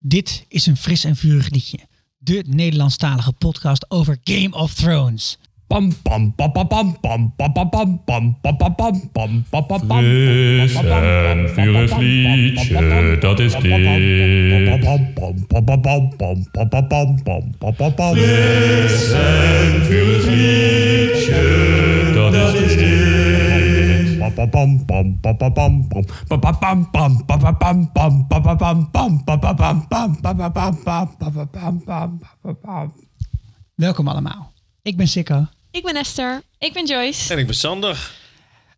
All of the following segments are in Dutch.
Dit is een fris en vurig liedje. De Nederlandstalige podcast over Game of Thrones. Pam pam pam pam pam pam pam pam pam pam pam pam pam pam pam pam pam Fris en vurig liedje, dat is dit. Fris en vurig liedje, dat is dit. Welkom allemaal. Ik ben Sikko. Ik ben Esther. Ik ben Joyce. En ik ben Sander.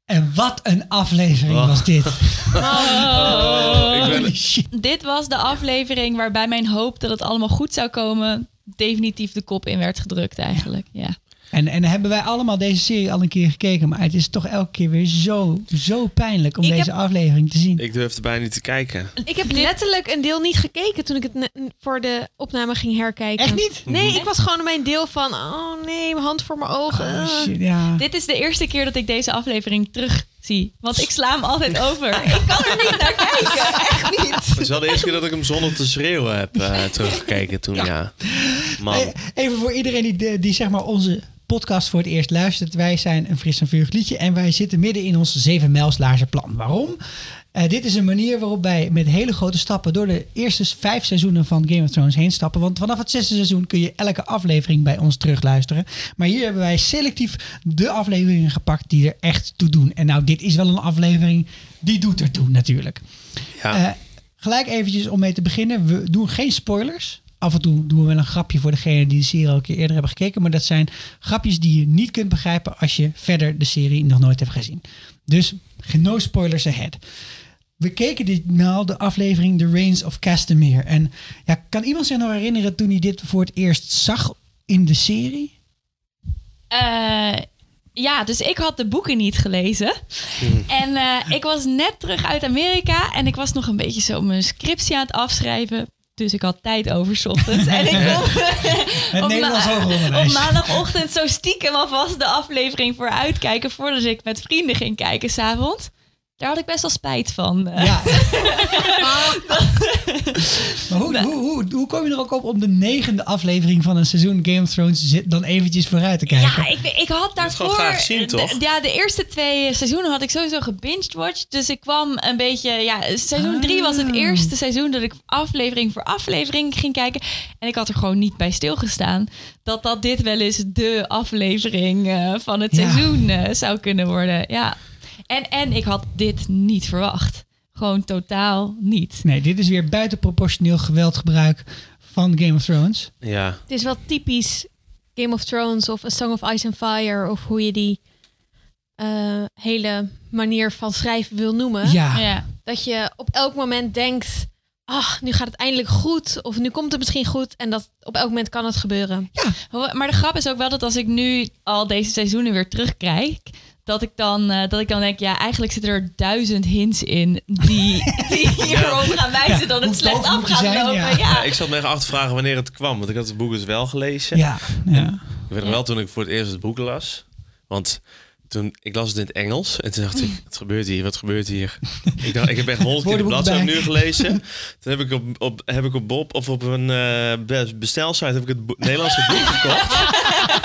En wat een aflevering was dit. Oh, ben. Dit was de aflevering waarbij mijn hoop dat het allemaal goed zou komen definitief de kop in werd gedrukt eigenlijk. Ja. En, en hebben wij allemaal deze serie al een keer gekeken. Maar het is toch elke keer weer zo, zo pijnlijk om Ik deze heb- aflevering te zien. ik durfde bijna niet te kijken. Ik heb letterlijk een deel niet gekeken toen ik het voor de opname ging herkijken. Echt niet? Nee, ik was gewoon mijn deel van, oh nee, mijn hand voor mijn ogen. Oh, shit, ja. Dit is de eerste keer dat ik deze aflevering terug zie. Want ik sla hem altijd over. Ik kan er niet naar kijken. Echt niet. Het is wel de eerste keer dat ik hem zonder te schreeuwen heb eh, teruggekeken toen, ja. Man. Eh, Even voor iedereen die, die zeg maar onze podcast voor het eerst luistert. Wij zijn een fris en vurig liedje en wij zitten midden in ons zeven mijlslaarzen plan. Waarom? Eh, dit is een manier waarop wij met hele grote stappen door de eerste vijf seizoenen van Game of Thrones heen stappen. Want vanaf het zesde seizoen kun je elke aflevering bij ons terugluisteren. Maar hier hebben wij selectief de afleveringen gepakt die er echt toe doen. En nou, dit is wel een aflevering die doet er toe natuurlijk. Ja. Eh, gelijk eventjes om mee te beginnen. We doen geen spoilers. Af en toe doen we wel een grapje voor degene die de serie al een keer eerder hebben gekeken. Maar dat zijn grapjes die je niet kunt begrijpen als je verder de serie nog nooit hebt gezien. Dus geen no spoilers ahead. We keken ditmaal de aflevering The Reigns of Castamere. En ja, kan iemand zich nog herinneren toen hij dit voor het eerst zag in de serie? Eh, ja, dus ik had de boeken niet gelezen. En eh, ik was net terug uit Amerika en ik was nog een beetje zo mijn scriptie aan het afschrijven. Dus ik had tijd over 's ochtends. En ik kon Het op, ma- op maandagochtend zo stiekem alvast de aflevering voor uitkijken voordat ik met vrienden ging kijken s'avonds. Daar had ik best wel spijt van. Eh, Ja. maar hoe, hoe, hoe, hoe kom je er ook op om de negende aflevering van een seizoen Game of Thrones dan eventjes vooruit te kijken? Ja, ik, ik had daarvoor... graag gezien, toch? de- ja, de eerste twee seizoenen had ik sowieso gebinged-watched. Dus ik kwam een beetje... Ja, seizoen drie was het Ah. eerste seizoen dat ik aflevering voor aflevering ging kijken. En ik had er gewoon niet bij stilgestaan dat dat dit wel eens de aflevering eh, van het Ja. seizoen eh, zou kunnen worden. Ja. En, en ik had dit niet verwacht. Gewoon totaal niet. Nee, dit is weer buitenproportioneel geweldgebruik van Game of Thrones. ja. Het is wel typisch Game of Thrones of A Song of Ice and Fire of hoe je die eh, hele manier van schrijven wil nomen. Ja, Ja. Dat je op elk moment denkt, ach, nu gaat het eindelijk goed of nu komt het misschien goed en dat op elk moment kan het gebeuren. Ho- Maar de grap is ook wel dat als ik nu al deze seizoenen weer terugkijk, dat ik dan, eh, dat ik dan denk, ja, eigenlijk zitten er duizend hints in die, die hierop gaan wijzen Ja, dat het slecht af gaat zijn, lopen. ja. Ja. Ja, ik zat me echt af te vragen wanneer het kwam. Want ik had het boek dus wel gelezen. ja, ja. Ik weet nog wel toen ik voor het eerst het boek las. Want toen, ik las het in het Engels. En toen dacht ik, wat gebeurt hier? Wat gebeurt hier? Ik dacht, ik heb echt honderd keer de bladzijde nu gelezen. Toen heb ik op, op, heb ik op Bob of op een be- bestelsite heb ik het bo- Nederlandse boek gekocht.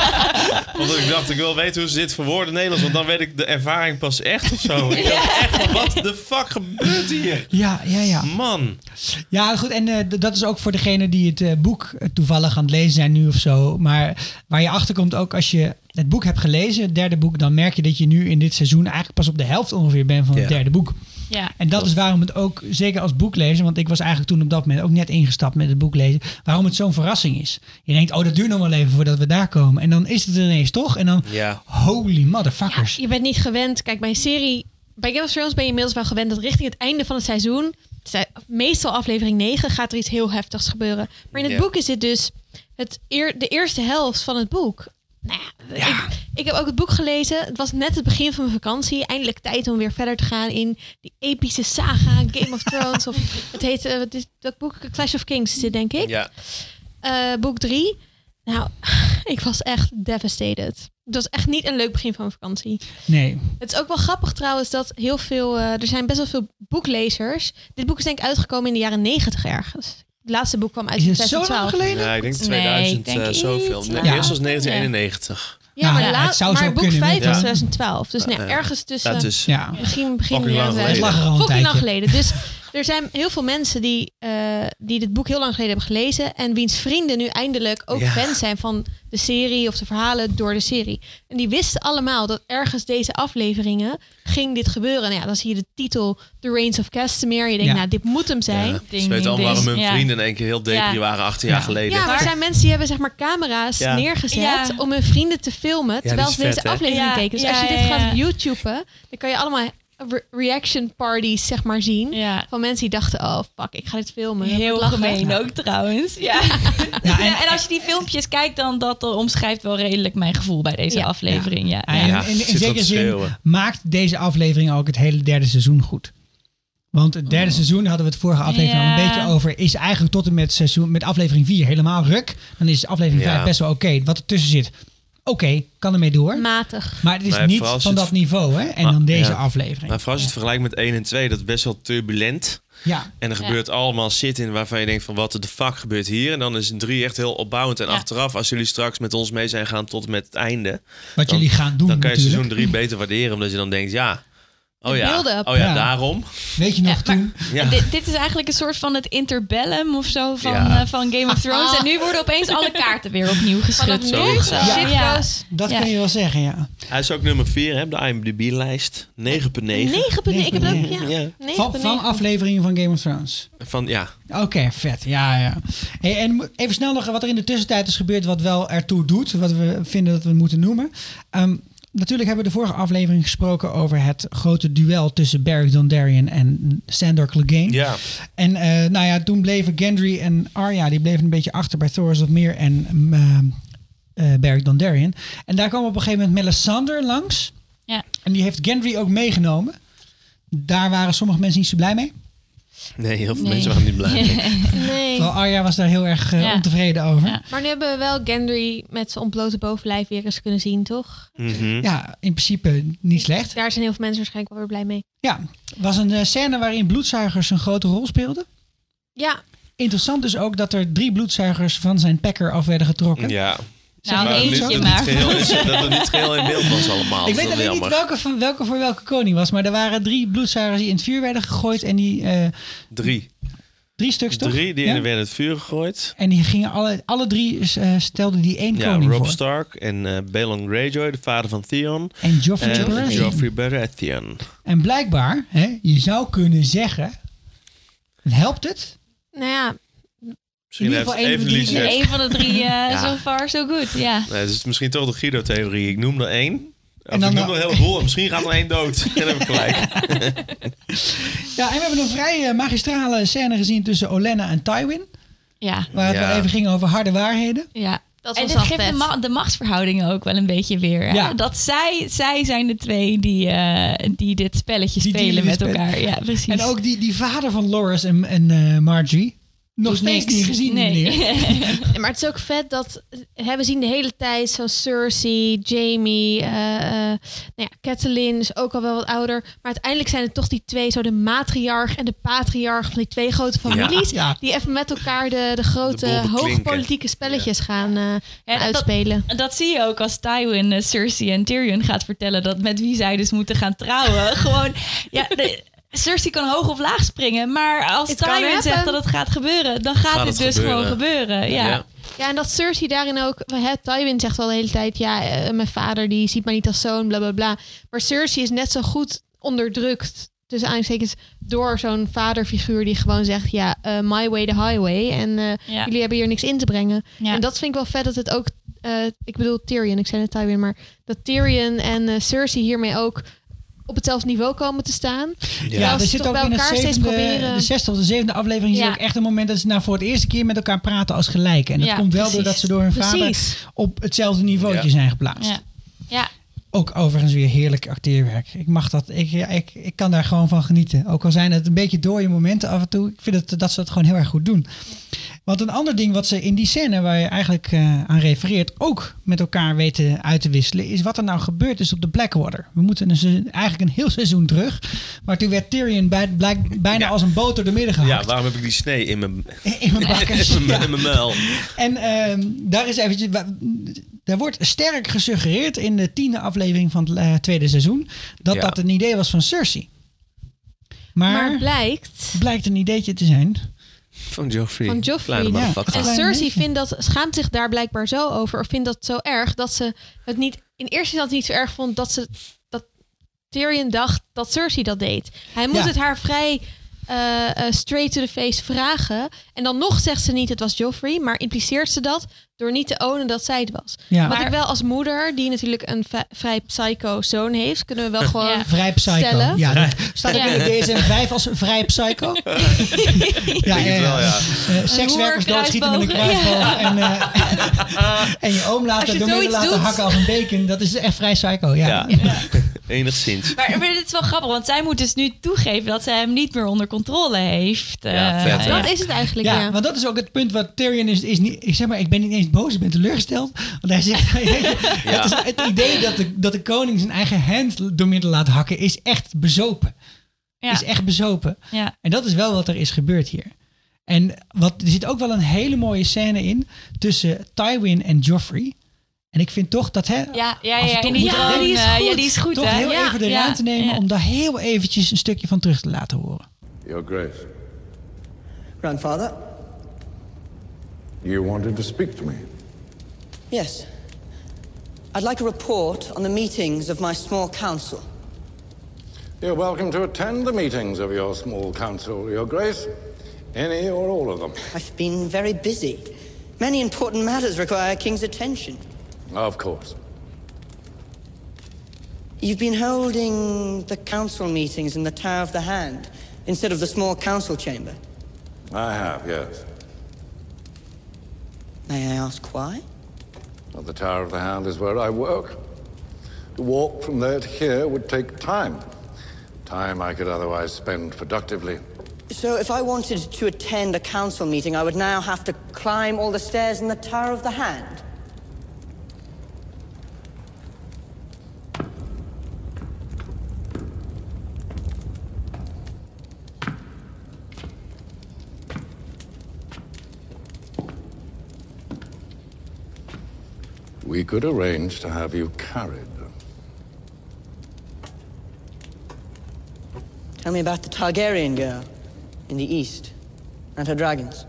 Omdat ik dacht, ik wil weten hoe ze dit verwoorden in Nederlands. Want dan weet ik de ervaring pas echt of zo. Ik dacht echt van, wat de fuck gebeurt hier? Ja, ja, ja. Man. Ja, goed. En eh, dat is ook voor degene die het eh, boek eh, toevallig aan het lezen zijn nu of zo. Maar waar je achter komt ook als je het boek hebt gelezen, het derde boek, dan merk je dat je nu in dit seizoen eigenlijk pas op de helft ongeveer bent van het Ja. derde boek. Ja. En dat is waarom het ook, zeker als boeklezer, want ik was eigenlijk toen op dat moment ook net ingestapt met het boek lezen, waarom het zo'n verrassing is. Je denkt, oh, dat duurt nog wel even voordat we daar komen. En dan is het er ineens toch? En dan, Ja. holy motherfuckers. Je bent niet gewend. Kijk, bij een serie, bij Game of Thrones ben je inmiddels wel gewend dat richting het einde van het seizoen, meestal aflevering 9, gaat er iets heel heftigs gebeuren. Maar in het Ja. boek is dit dus het eer, de eerste helft van het boek. Nou ja, Ja. Ik, ik heb ook het boek gelezen. Het was net het begin van mijn vakantie. Eindelijk tijd om weer verder te gaan in die epische saga Game of Thrones. of het heet, eh, wat is dat boek? Clash of Kings is dit, denk ik. Ja. Eh, boek 3. Nou, ik was echt devastated. Het was echt niet een leuk begin van mijn vakantie. Nee. Het is ook wel grappig trouwens dat heel veel... eh, er zijn best wel veel boeklezers. Dit boek is denk ik uitgekomen in de jaren negentig ergens. Het laatste boek kwam uit Is het zo lang 2012. geleden? Ja, ik denk Nee, 2000 ik denk eh, zoveel. iets Nee, langer. Eerst was 1991. Ja, maar, Ja, het zou maar zo boek kunnen, 5 weet was je. 2012. Dus nee, ergens tussen... Dat is Ja. Begin, begin Fucking lang jaren Het geleden. lag er al een Fucking lang tijdje. geleden. Dus er zijn heel veel mensen die, eh, die dit boek heel lang geleden hebben gelezen. En wiens vrienden nu eindelijk ook Ja. fans zijn van de serie of de verhalen door de serie. En die wisten allemaal dat ergens deze afleveringen ging dit gebeuren. Nou ja, dan zie je de titel The Reigns of Castamere. Je denkt, Ja. nou, dit moet hem zijn. Ja, Ja, ze Ding, weten al ding, waarom hun Ja. vrienden in één keer heel depri Ja. waren 18 Ja. jaar geleden. maar er zijn mensen die hebben zeg maar camera's Ja. neergezet Ja. om hun vrienden te filmen terwijl ze deze vet, hè? aflevering Ja, keken. Dus ja, als je dit ja, gaat ja. YouTuben, dan kan je allemaal re- reaction parties zeg maar zien. Ja. Van mensen die dachten, oh fuck, ik ga dit filmen. Heel gemeen ook trouwens. Ja. Ja, en- Ja, en als je die filmpjes kijkt, dan dat omschrijft wel redelijk mijn gevoel bij deze Ja. aflevering. Ja. En Ja, in, in, zekere zin maakt deze aflevering ook het hele derde seizoen goed. Want het derde seizoen, daar hadden we het vorige aflevering al een beetje over, is eigenlijk tot en met, seizoen, met aflevering 4 helemaal ruk. Dan is aflevering Ja. 5 best wel oké. Wat ertussen zit, oké, kan ermee door. Matig. Maar het is Nee, niet van dat niveau, hè? En Maar- dan deze ja. aflevering. Maar vooral als je het vergelijkt met 1 en 2, dat is best wel turbulent. Ja, En er Ja. gebeurt allemaal shit in waarvan je denkt van wat de fuck gebeurt hier. En dan is 3 echt heel opbouwend. En Ja. achteraf, als jullie straks met ons mee zijn gaan tot en met het einde. wat Dan- jullie gaan doen Dan kan je natuurlijk. seizoen 3 beter waarderen. Omdat je dan denkt, ja, oh ja, build-up. oh ja, Ja. daarom. Weet je nog toen? Ja. Dit, dit is eigenlijk een soort van het interbellum of zo van, Ja. eh, van Game of Thrones. En nu worden opeens alle kaarten weer opnieuw Vanaf geschud. nu, Zo Ja. goes, Dat Ja. kun je wel zeggen, ja. Hij is ook nummer 4 hè, op de IMDb-lijst. 9,9. 9,9. Ik heb ook, ja. Ja. 9,9. Van, van afleveringen van Game of Thrones. Van, ja, Oké, vet. Ja, ja. Hey, en mo- even snel nog wat er in de tussentijd is gebeurd, wat wel ertoe doet, wat we vinden dat we moeten noemen. Ehm, natuurlijk hebben we de vorige aflevering gesproken over het grote duel tussen Beric Dondarrion en Sandor Clegane. ja. En eh, nou ja, toen bleven Gendry en Arya, die bleven een beetje achter bij Thoros of Meer en eh eh, Beric Dondarrion. En daar kwam op een gegeven moment Melisandre langs. Ja. En die heeft Gendry ook meegenomen. Daar waren sommige mensen niet zo blij mee. Nee, heel veel Nee. mensen waren niet blij. mee. Nee. Vooral Arya was daar heel erg eh, Ja. ontevreden over. Ja. Maar nu hebben we wel Gendry met zijn ontblote bovenlijf weer eens kunnen zien, toch? Mhm. Ja, in principe niet slecht. Daar zijn heel veel mensen waarschijnlijk wel weer blij mee. Ja, was een eh, scène waarin bloedzuigers een grote rol speelden. Ja, Interessant is ook dat er drie bloedzuigers van zijn packer af werden getrokken. Ja. Nou, dat niet eentje niet, maar. dat, het niet geheel, dat het niet geheel in beeld was allemaal. Ik Dat weet alleen niet welke, van, welke voor welke koning was, maar er waren drie bloedzuigers die in het vuur werden gegooid en die eh, Drie. drie stuks toch? Drie, die Ja? werden in het vuur gegooid. En die gingen alle, alle drie eh, stelden die één Ja, koning Rob voor. Stark en eh Balon Greyjoy, de vader van Theon. En Joffrey En Baratheon. Joffrey Baratheon. En blijkbaar, hè, je zou kunnen zeggen, helpt het? nou ja, Misschien In ieder heeft geval één van de even Eén van de drie, eh Ja. so far so good. Ja. Nee, het is misschien toch de Guido-theorie. Ik noem er één. En dan ik noem nog- er een heleboel. En misschien gaat er één dood. Dan heb ik gelijk. Ja, en we hebben een vrij eh, magistrale scène gezien tussen Olenna en Tywin. Ja. Waar het Ja. wel even ging over harde waarheden. ja. dat En wel geeft de, vet. ma- de machtsverhoudingen ook wel een beetje weer. Ja. Dat zij, zij zijn de twee die, eh, die dit spelletje Die spelen met elkaar. Ja, precies. En ook die, die vader van Loris en, en eh, Margie. Nog Doet steeds niks. niet gezien, nee. maar het is ook vet dat hè, we zien de hele tijd zo'n Cersei, Jamie, eh eh nou ja, Catelyn is ook al wel wat ouder. Maar uiteindelijk zijn het toch die twee, zo de matriarch en de patriarch van die twee grote families. Ja. Die even met elkaar de, de grote De hoogpolitieke spelletjes gaan eh, Ja, dat- uitspelen. Dat zie je ook als Tywin, Cersei en Tyrion gaat vertellen dat met wie zij dus moeten gaan trouwen. Gewoon, ja, de, Cersei kan hoog of laag springen, maar als It Tywin zegt dat het gaat gebeuren, dan gaat, Gaat het het dus gebeuren. gewoon gebeuren. Ja. Ja. Ja, en dat Cersei daarin ook... Hè, Tywin zegt wel de hele tijd... Ja, eh, mijn vader die ziet mij niet als zoon, bla bla bla. Maar Cersei is net zo goed onderdrukt... Dus aanstekens door zo'n vaderfiguur die gewoon zegt... Ja, eh, my way the highway. En eh, Ja. jullie hebben hier niks in te brengen. Ja. En dat vind ik wel vet dat het ook... eh, ik bedoel Tyrion, ik zei net Tywin... Maar dat Tyrion en eh, Cersei hiermee ook... op hetzelfde niveau komen te staan. Ja, Ja, er zit ook bij in de, elkaar steeds zevende, proberen. de zesde of de zevende aflevering is ook echt een moment dat ze nou voor het eerste keer met elkaar praten als gelijken. En dat Ja, komt wel precies. doordat ze door hun vader Precies. op hetzelfde niveautje Ja. zijn geplaatst. Ja. Ja. Ook overigens weer heerlijk acteerwerk. Ik mag dat. Ik, ja, ik, ik kan daar gewoon van genieten. Ook al zijn het een beetje dooie momenten af en toe. Ik vind het, dat ze het gewoon heel erg goed doen. Want een ander ding wat ze in die scène waar je eigenlijk eh, aan refereert ook met elkaar weten uit te wisselen, is wat er nou gebeurd is op de Blackwater. We moeten een eigenlijk een heel seizoen terug, maar toen werd Tyrion bij, blijk- bijna Ja. als een boter door midden Ja, gehakt. waarom heb ik die snee in mijn, in mijn bakkers. in mijn, Ja. in mijn muil? En ehm, daar is eventjes. Daar wordt sterk gesuggereerd in de tiende aflevering van het eh, tweede seizoen dat Ja. dat een idee was van Cersei. Maar, Maar blijkt... blijkt een ideetje te zijn. Van Joffrey. Van Joffrey, ja. En Cersei vindt dat, schaamt zich daar blijkbaar zo over. Of vindt dat zo erg dat ze het niet in eerste instantie niet zo erg vond dat ze dat Tyrion dacht dat Cersei dat deed. Hij moet Ja. het haar vrij eh, eh, straight to the face vragen. En dan nog zegt ze niet het was Joffrey, maar impliceert ze dat door niet te ownen dat zij het was. Ja. Wat Maar- ik wel als moeder, die natuurlijk een vrij psycho zoon heeft, kunnen we wel gewoon Ja. Vrij psycho. Stellen. Ja, staat ook Ja. in de DSM 5 als vrij psycho. ja, wel, ja. Eh, sekswerkers doodschieten met een kruisboog. En, eh, en je oom laten door laten doet- hakken als een bacon. Dat is echt vrij psycho. Ja. Ja, enigszins. Maar, maar dit is wel grappig, want zij moet dus nu toegeven dat zij hem niet meer onder controle heeft. Ja, vet? Dat is het eigenlijk, Ja, ja. want dat is ook het punt wat Tyrion is, is niet. Ik zeg maar, ik ben niet eens boos, ik ben teleurgesteld. Want hij zegt, het, is, het idee dat de, dat de koning zijn eigen hand door midden laat hakken is echt bezopen. Ja. Is echt bezopen. Ja. En dat is wel wat er is gebeurd hier. En wat, er zit ook wel een hele mooie scène in tussen Tywin en Joffrey. En ik vind toch dat, hè, Ja, ja, Als we ja, in die Ja, is eh, goed. Ja, die is goed, toch hè? heel Ja, even de ja, ruimte nemen ja. om daar heel eventjes een stukje van terug te laten horen. Your Grace, Grandfather? You wanted to speak to me. Yes. I'd like a report on the meetings of my small council. You're welcome to attend the meetings of your small council, Your Grace. Any or all of them. I've been very busy. Many important matters require a king's attention. Of course. You've been holding the council meetings in the Tower of the Hand instead of the small council chamber. I have, yes. May I ask why? Well, the Tower of the Hand is where I work. To walk from there to here would take time. Time I could otherwise spend productively. So, if I wanted to attend a council meeting, I would now have to climb all the stairs in the Tower of the Hand. We could arrange to have you carried. Tell me about the Targaryen girl in the east and her dragons.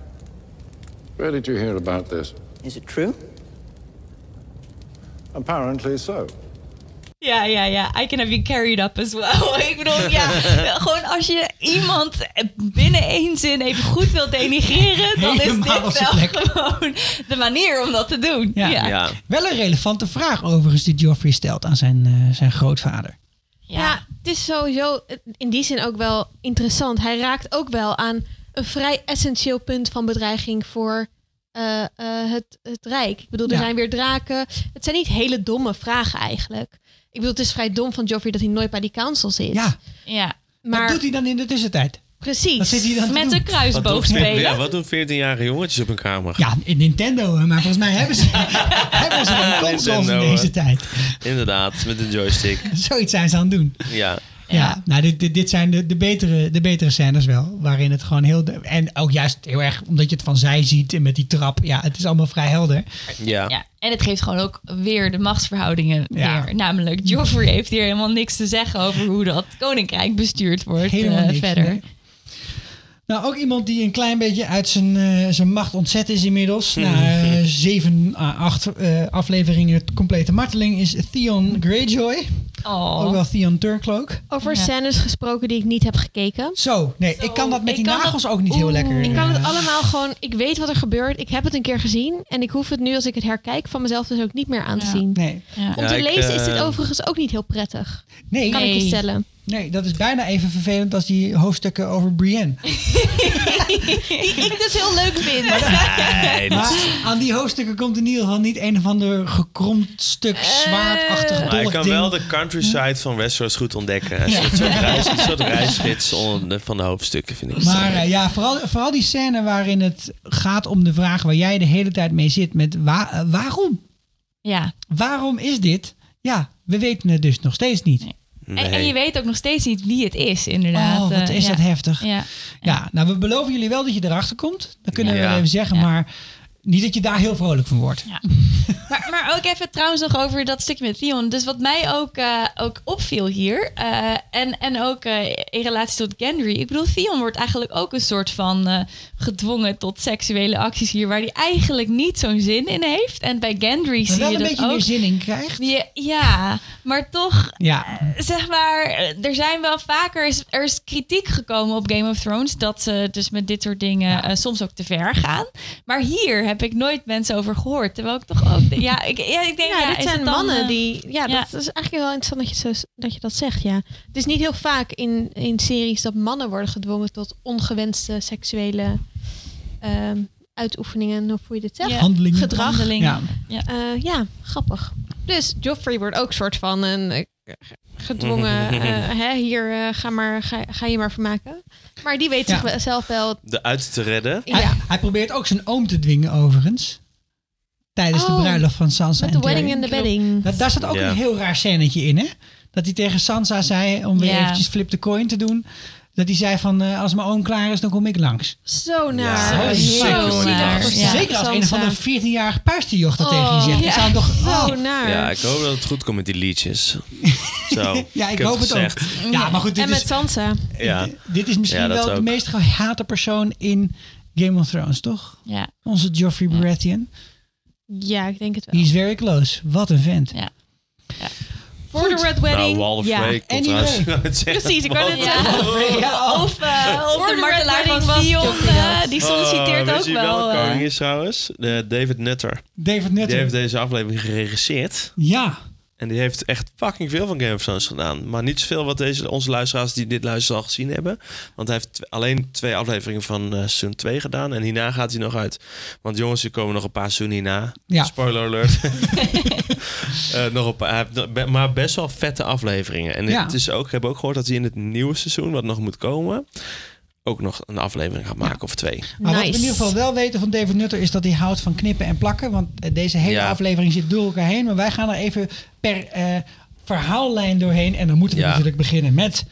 Where did you hear about this? Is it true? Apparently so. Ja, ja, ja. I can have you carried up as well. Ik bedoel, ja, gewoon als je iemand binnen één zin even goed wilt denigreren, dan is Helemaal dit wel plek. gewoon de manier om dat te doen. Ja. Ja. Ja. Wel een relevante vraag overigens die Joffrey stelt aan zijn, eh, zijn grootvader. Ja. het is sowieso in die zin ook wel interessant. Hij raakt ook wel aan een vrij essentieel punt van bedreiging voor eh, eh, het, het Rijk. Ik bedoel, er Ja. zijn weer draken. Het zijn niet hele domme vragen eigenlijk. Ik bedoel, het is vrij dom van Joffrey dat hij nooit bij die council zit. Ja, ja. maar wat doet hij dan in de tussentijd? precies. Wat zit hij dan Met een Wat kruisboog doen, spelen. ja, wat doen 14-jarige jongetjes op een kamer? Ja, in Nintendo, maar volgens mij hebben ze, hebben ze een consoles in Nintendo, deze tijd. Inderdaad, met een joystick. Zoiets zijn ze aan het doen. Ja. Ja, Ja. nou, dit, dit, dit zijn de, de, betere, de betere scènes wel. Waarin het gewoon heel. En ook juist heel erg omdat je het van zij ziet en met die trap. Ja, het is allemaal vrij helder. Ja. Ja, en het geeft gewoon ook weer de machtsverhoudingen Ja. weer. Namelijk, Joffrey heeft hier helemaal niks te zeggen over hoe dat koninkrijk bestuurd wordt Helemaal eh, niks. verder. nee. Nou, ook iemand die een klein beetje uit zijn, eh, zijn macht ontzet is inmiddels. Na eh, zeven à acht eh, afleveringen complete marteling is Theon Greyjoy. Oh. Ook wel Theon Turncloak. Over Ja. scènes gesproken die ik niet heb gekeken. Zo, nee, ik kan dat met ik die nagels dat- ook niet heel lekker. Ik kan het eh, allemaal gewoon... Ik weet wat er gebeurt. Ik heb het een keer gezien. En ik hoef het nu, als ik het herkijk, van mezelf dus ook niet meer aan te Ja. zien. Nee, Ja. Om Ja, te ik, lezen is dit eh, overigens ook niet heel prettig. nee. Kan ik je Nee. stellen. Nee, dat is bijna even vervelend als die hoofdstukken over Brienne. Die ik dus heel leuk vind. Nee, Maar aan die hoofdstukken komt in ieder geval niet een of ander gekromd stuk zwaardachtig Maar je dolk kan ding. wel de countryside van Westeros goed ontdekken. Een soort, soort, reis, een soort reisgids onder- van de hoofdstukken, vind ik. Maar eh, ja, vooral, vooral die scène waarin het gaat om de vraag waar jij de hele tijd mee zit met wa- eh, waarom? Ja. Waarom is dit? Ja, we weten het dus nog steeds niet. Nee. En, en je weet ook nog steeds niet wie het is, inderdaad. Oh, wat Eh, is ja. dat heftig. Ja. Ja, nou, we beloven jullie wel dat je erachter komt. Dat kunnen we even zeggen, maar niet dat je daar heel vrolijk van wordt. Maar, maar ook even trouwens nog over dat stukje met Theon. Dus wat mij ook, eh, ook opviel hier, eh, en, en ook eh, in relatie tot Gendry. Ik bedoel, Theon wordt eigenlijk ook een soort van gedwongen tot seksuele acties hier, waar hij eigenlijk niet zo'n zin in heeft. En bij Gendry Maar zie wel je een dat beetje ook. meer zin in krijgt. Ja, maar toch Ja, zeg maar, er zijn wel vaker is, er is kritiek gekomen op Game of Thrones dat ze dus met dit soort dingen soms ook te ver gaan. Maar hier heb ik nooit mensen over gehoord. Terwijl ik toch ook, ja, ik, ja, ik denk, Ja, ja, dit zijn dan, mannen eh, die... Ja, ja. dat is eigenlijk wel interessant dat je, zo, dat je dat zegt, ja. Het is niet heel vaak in, in series dat mannen worden gedwongen tot ongewenste seksuele ehm, uitoefeningen, of hoe je dit zegt. Ja. handelingen. Gedrag. handelingen. Ja. Eh, ja, grappig. Dus Joffrey wordt ook soort van een gedwongen. eh, hè, hier, eh, ga, maar, ga, ga je maar vermaken. Maar die weet Ja. zichzelf wel. De uit te redden. Ja, Hij, hij probeert ook zijn oom te dwingen, overigens. Tijdens de Oh, bruiloft van Sansa met en de wedding Tyrion. en de bedding. Dat, daar zat ook Ja. een heel raar scènetje in, hè? Dat hij tegen Sansa zei, om weer Ja. eventjes flip the coin te doen... dat hij zei van, eh, als mijn oom klaar is, dan kom ik langs. Zo naar. Ja, dat zeker zielig naar. Ja. Zeker als een Sansa. andere 14-jarige puisterjoch dat Oh, tegen je zegt. Ja. zou toch... Zo Oh. naar. Ja, ik hoop dat het goed komt met die liedjes. Zo. Ja, ik hoop het ook. Ja, maar goed, dit en met is, Sansa. Ja. dit is misschien Ja, dat wel de meest gehate persoon in Game of Thrones, toch? Ja, Onze Joffrey Ja. Baratheon. Ja, ik denk het He wel. is very close. Wat een vent. ja. Voor de Red Wedding. Nou, Wall of ja. Frey komt Anyway. trouwens. Ik wou het zeggen. Precies, ik wou net Wall of zeggen. Frey. Ja, oh. Of, eh, of de martelaar van eh, dat. die Oh, solliciteert weet ook je wel. eh, koning is trouwens? De David Nutter. David Die Nutter. heeft deze aflevering geregisseerd. Ja. En die heeft echt fucking veel van Game of Thrones gedaan. Maar niet zoveel wat deze, onze luisteraars die dit luisteren al gezien hebben. Want hij heeft alleen twee afleveringen van eh, seizoen 2 gedaan. En hierna gaat hij nog uit. Want jongens, er komen nog een paar seizoenen hierna. Ja. Spoiler alert. Eh, nog een paar, maar best wel vette afleveringen. En Ja. het is ook, ik heb ook gehoord dat hij in het nieuwe seizoen, wat nog moet komen... ook nog een aflevering gaat maken of twee. Maar wat we in ieder geval wel weten van David Nutter is dat hij houdt van knippen en plakken. Want eh, deze hele Ja. aflevering zit door elkaar heen. Maar wij gaan er even per eh, verhaallijn doorheen. En dan moeten we Ja. natuurlijk beginnen met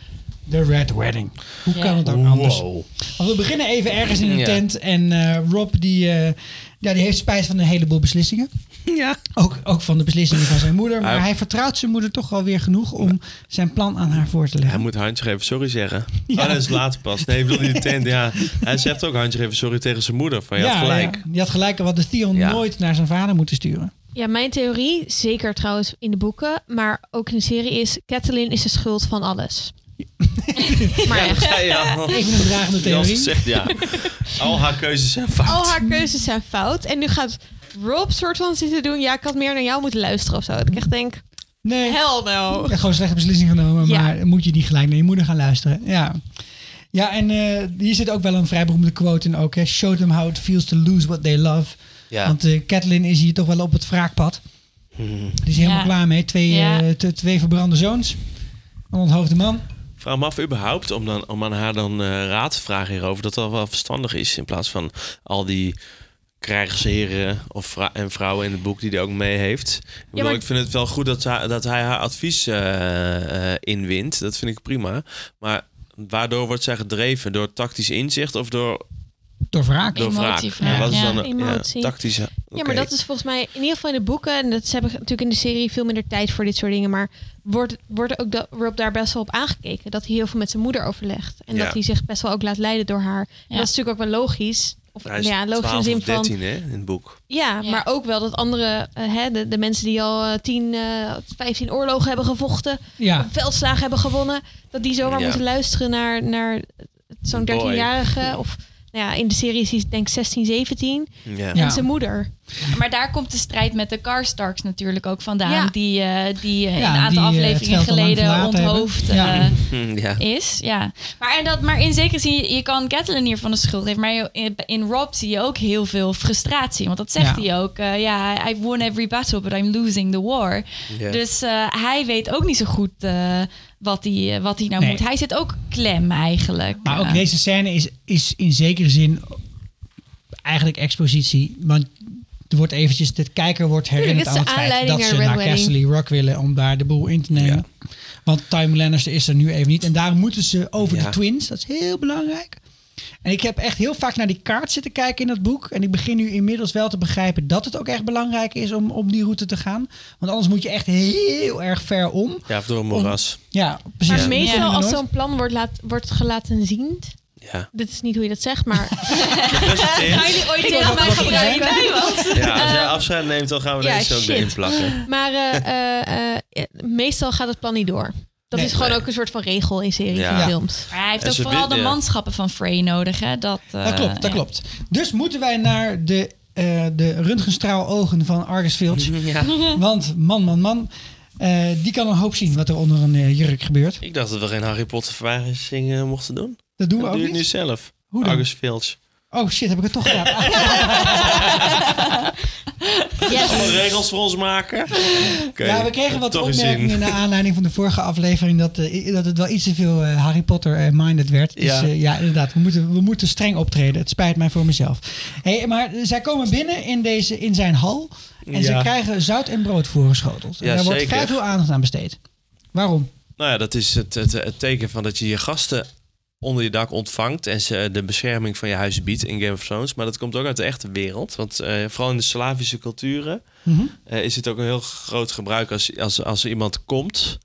de Red Wedding. Hoe Ja. kan het ook anders? Wow. Want we beginnen even ergens in een Ja. tent. En eh, Rob die, eh, ja, die heeft spijt van een heleboel beslissingen. Ja. Ook, ook van de beslissingen van zijn moeder. Maar Hij- hij vertrouwt zijn moeder toch wel weer genoeg om zijn plan aan haar voor te leggen. Hij moet Handje even sorry zeggen. Ja. Oh, dat is later pas. Nee, ik bedoel niet de tent. Ja. Hij zegt ook Handje even sorry tegen zijn moeder. Van, je had gelijk. Ja, je had gelijk. Wat de Theon Ja. nooit naar zijn vader moeten sturen. Ja, mijn theorie, zeker trouwens in de boeken, maar ook in de serie, is Catelyn is de schuld van alles. maar echt. Ja, ja. Even een Jans theorie. zegt ja. Al haar keuzes zijn fout. Al haar keuzes zijn fout. En nu gaat Rob soort van zitten doen. Ja, ik had meer naar jou moeten luisteren of zo. Dat ik echt denk, Nee. hell no. Ik heb gewoon slechte beslissing genomen, Ja. maar moet je niet gelijk naar je moeder gaan luisteren. Ja, ja en eh, hier zit ook wel een vrij beroemde quote in ook. Hè. Show them how it feels to lose what they love. Ja. Want eh Catelyn is hier toch wel op het wraakpad. Die is helemaal Ja. klaar mee. Twee, Ja. eh, twee verbrande zoons. Een onthoofde man. Vraag me af überhaupt om, dan, om aan haar dan eh, raad te vragen hierover. Dat dat wel verstandig is. In plaats van al die krijgsheren of vrou- en vrouwen in het boek die hij ook mee heeft. Ik, bedoel, maar- ik vind het wel goed dat, hij- dat hij haar advies eh, eh, inwint. Dat vind ik prima. Maar waardoor wordt zij gedreven? Door tactisch inzicht of door, Door wraak. door wraak? En wat is ja. dan een- ja? Ja, maar dat is volgens mij in ieder geval in de boeken. En dat ze hebben natuurlijk in de serie veel minder tijd voor dit soort dingen. Maar wordt, wordt ook Rob daar best wel op aangekeken. Dat hij heel veel met zijn moeder overlegt. En Ja. dat hij zich best wel ook laat leiden door haar. En Ja. dat is natuurlijk ook wel logisch. Of Hij is ja, logisch in de 12 zin of van. 13 hè, in het boek. Ja, Ja. maar ook wel dat andere, eh, hè, de, de mensen die al eh, 10, eh 15 oorlogen hebben gevochten, Ja, veldslagen hebben gewonnen, dat die zomaar Ja. moeten luisteren naar, naar zo'n Boy. 13-jarige of Nou ja, in de serie is hij denk ik 16, 17. Ja. Ja. En zijn moeder. Maar daar komt de strijd met de Karstarks natuurlijk ook vandaan. Ja. Die, eh, die eh, Ja, een aantal die, eh, afleveringen geleden onthoofd Ja. ja. is. Ja. Maar, en dat, maar in zekere zin, je, je kan Catelyn hiervan de schuld geven. Maar je- in, in Rob zie je ook heel veel frustratie. Want dat zegt Ja. hij ook. eh, ja, I've won every battle, but I'm losing the war. Dus eh, hij weet ook niet zo goed eh, wat, hij, eh, wat hij nou Nee. moet. Hij zit ook klem eigenlijk. Maar ook deze scène is, is in zekere zin eigenlijk expositie. Want er wordt eventjes, de kijker wordt herinnerd aan het feit dat ze naar Castle Rock willen om daar de boel in te nemen. Want Time Lannister is er nu even niet. En daarom moeten ze over Ja. de twins. Dat is heel belangrijk. En ik heb echt heel vaak naar die kaart zitten kijken in dat boek. En ik begin nu inmiddels wel te begrijpen dat het ook echt belangrijk is om op die route te gaan. Want anders moet je echt heel erg ver om. ja, of door een moeras. Ja, precies. Maar Ja. meestal Ja. als zo'n plan wordt, laat, wordt gelaten zien... Ja. Dit is niet hoe je dat zegt, maar... Gepresenteerd. jullie ooit tegen mij gebruiken? Ja, als jij afscheid neemt, dan gaan we ja, deze ook shit. erin plakken. Maar eh, eh, eh, meestal gaat het plan niet door. Dat Nee. is gewoon Nee. ook een soort van regel in series Ja. en films. Maar hij heeft En ook vooral de manschappen van Frey nodig. Hè? Dat, eh, Dat klopt, dat ja. klopt. Dus moeten wij naar de, eh de röntgenstraalogen van Argus Filch. Ja. Want man, man, man, eh, die kan een hoop zien wat er onder een eh, jurk gebeurt. Ik dacht dat we geen Harry Potter verwijzing eh, mochten doen. Dat doen we Dat ook doe je het nu niet. zelf. Hoe dan? Argus Filch. Oh shit, heb ik het toch gedaan? Alle regels voor ons maken. Oké, ja, we kregen wat toch opmerkingen naar aanleiding van de vorige aflevering dat, eh, dat het wel iets te veel eh, Harry Potter eh, minded werd. Dus Ja. ja, ja inderdaad, we moeten, we moeten streng optreden. Het spijt mij voor mezelf. Hey, maar zij komen binnen in, deze, in zijn hal en ze krijgen zout en brood voorgeschoteld. En Ja, daar wordt vrij veel aandacht aan besteed. Waarom? Nou ja, dat is het, het, het teken van dat je je gasten onder je dak ontvangt en ze de bescherming van je huis biedt in Game of Thrones. Maar dat komt ook uit de echte wereld. Want eh, vooral in de Slavische culturen Mhm. eh, is het ook een heel groot gebruik als, als, als er iemand komt,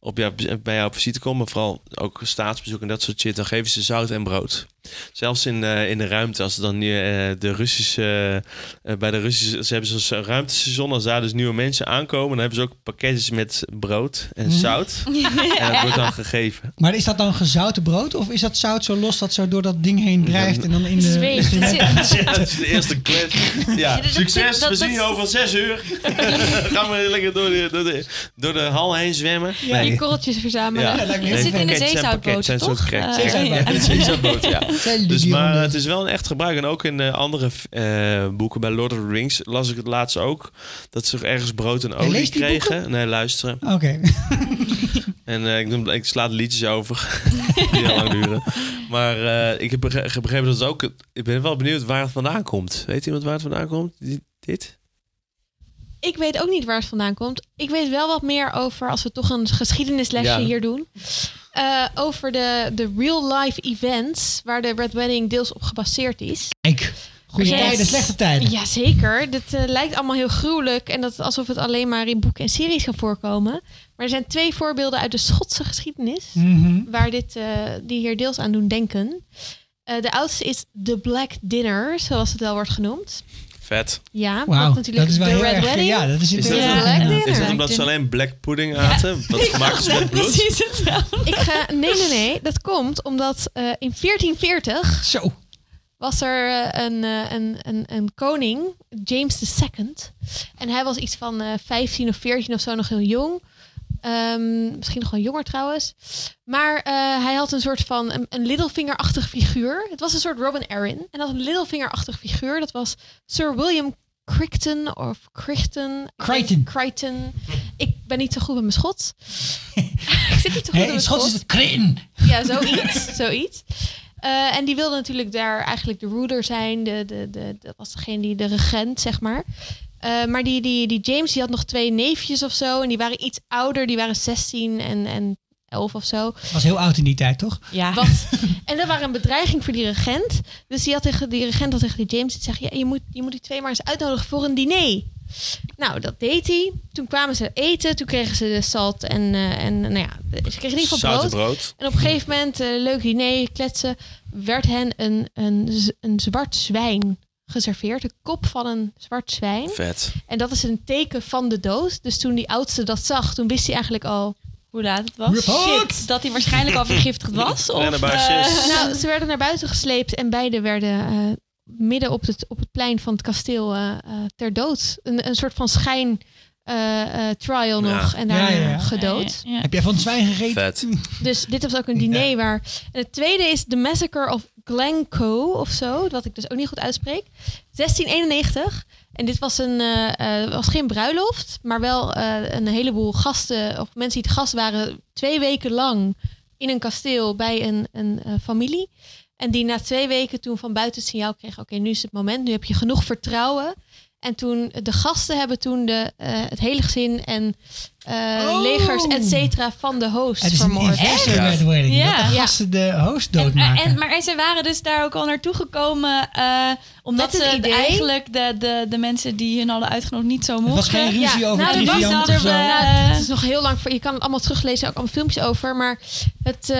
op jou, bij jou op visite komt, maar vooral ook staatsbezoek en dat soort shit, dan geven ze zout en brood. Zelfs in, eh, in de ruimte, als dan nu eh, de Russische, eh, bij de Russische, ze hebben zo'n ruimtestation, als daar dus nieuwe mensen aankomen, dan hebben ze ook pakketjes met brood en Mhm. zout. En dat wordt dan gegeven. Maar is dat dan gezouten brood of is dat zout zo los dat zo door dat ding heen drijft en dan in de... Zweet. Ja, dat is de eerste klets. Ja, dat- succes. dat- we dat- zien je over zes uur. Gaan we lekker door de, door de, door de hal heen zwemmen. Je korreltjes verzamelen. Ja, Het zit in de zeezoutboot, toch? Zeezoutboot. Ja, zeezoutboot, ja. Zijn Dus, maar het is wel een echt gebruik. En ook in eh, andere eh, boeken, bij Lord of the Rings, las ik het laatst ook. Dat ze ergens brood en olie leest die kregen. Nee, luisteren. Oké. En eh, ik, doe, ik sla de liedjes over. die heel lang duren. Maar eh, ik heb begre- begrepen dat het ook... Ik ben wel benieuwd waar het vandaan komt. Weet iemand waar het vandaan komt? Dit? Ik weet ook niet waar het vandaan komt. Ik weet wel wat meer over, als we toch een geschiedenislesje Ja. hier doen. Eh, over de, de real-life events waar de Red Wedding deels op gebaseerd is. Kijk, goede Yes. tijden, slechte tijden. Jazeker. Dit eh, lijkt allemaal heel gruwelijk en dat alsof het alleen maar in boeken en series kan voorkomen. Maar er zijn twee voorbeelden uit de Schotse geschiedenis Mhm. waar dit, eh, die hier deels aan doen denken. De oudste is The Black Dinner, zoals het wel wordt genoemd. Vet. Ja, wat natuurlijk dat is wel de Red erg... Wedding. Ja, dat is Is dat, ja. Dinner. is dat omdat ze alleen black pudding aten? Wat gemaakt is met bloed? Precies hetzelfde. Ik ga, nee, nee, nee. Dat komt omdat eh, in 1440 Zo. was er eh, een, eh, een, een, een koning, James II. En hij was iets van eh 15 of 14 of zo, nog heel jong. Ehm, misschien nog wel jonger trouwens. Maar eh, hij had een soort van een, een Littlefinger-achtige figuur. Het was een soort Robin Arryn. En dat een Littlefinger-achtige figuur. Dat was Sir William Crichton of Crichton. Crichton. Crichton. Ik ben niet zo goed met mijn Schots. ik zit niet zo goed Hey, met mijn Schots is het krin. Ja, zoiets. zoiets. Eh, en die wilde natuurlijk daar eigenlijk de ruler zijn. De, de, de, dat was degene die de regent, zeg maar. Eh, maar die, die, die James die had nog twee neefjes of zo. En die waren iets ouder. Die waren 16 en, en 11 of zo. Was heel oud in die tijd, toch? Ja. Wat, en dat waren een bedreiging voor die regent. Dus die, had tegen, die regent had tegen die James gezegd... Ja, je, moet, je moet die twee maar eens uitnodigen voor een diner. Nou, dat deed hij. Toen kwamen ze eten. Toen kregen ze de salt en, eh, en nou ja, ze kregen in ieder geval brood. brood. En op een gegeven moment, eh, leuk diner, kletsen, werd hen een, een, een zwart zwijn geserveerd. De kop van een zwart zwijn. Vet. En dat is een teken van de dood. Dus toen die oudste dat zag, toen wist hij eigenlijk al, Hoe laat het was. Report! Shit, dat hij waarschijnlijk al vergiftigd was. Of, eh, Nou, ze werden naar buiten gesleept en beide werden eh, midden op het, op het plein van het kasteel eh, eh, ter dood. Een, een soort van schijn eh, eh, trial Ja. nog en daarna Ja, ja, ja. gedood. Ja, ja. Heb jij van het zwijn gegeten? Vet. Dus dit was ook een diner waar... En het tweede is The Massacre of Glencoe of zo, wat ik dus ook niet goed uitspreek. 1691. En dit was, een, eh, eh, was geen bruiloft, maar wel eh, een heleboel gasten of mensen die te gast waren twee weken lang in een kasteel bij een, een familie. En die na twee weken toen van buiten het signaal kregen, oké, nu is het moment, nu heb je genoeg vertrouwen. En toen, de gasten hebben toen de, het hele gezin en eh, Oh. legers, et cetera, van de host Het is een vermoord. inverse Ja. Dat de Ja. gasten de host En, doodmaken. en, maar en ze waren dus daar ook al naartoe gekomen. eh, omdat het ze idee- eigenlijk de, de, de mensen die hun hadden uitgenodigd niet zo er was mochten. geen ruzie Ja, over nou, nou, was triviant dan of zo. er, Nou, Eh. het is nog heel lang. voor- Je kan het allemaal teruglezen, ook allemaal filmpjes over. Maar het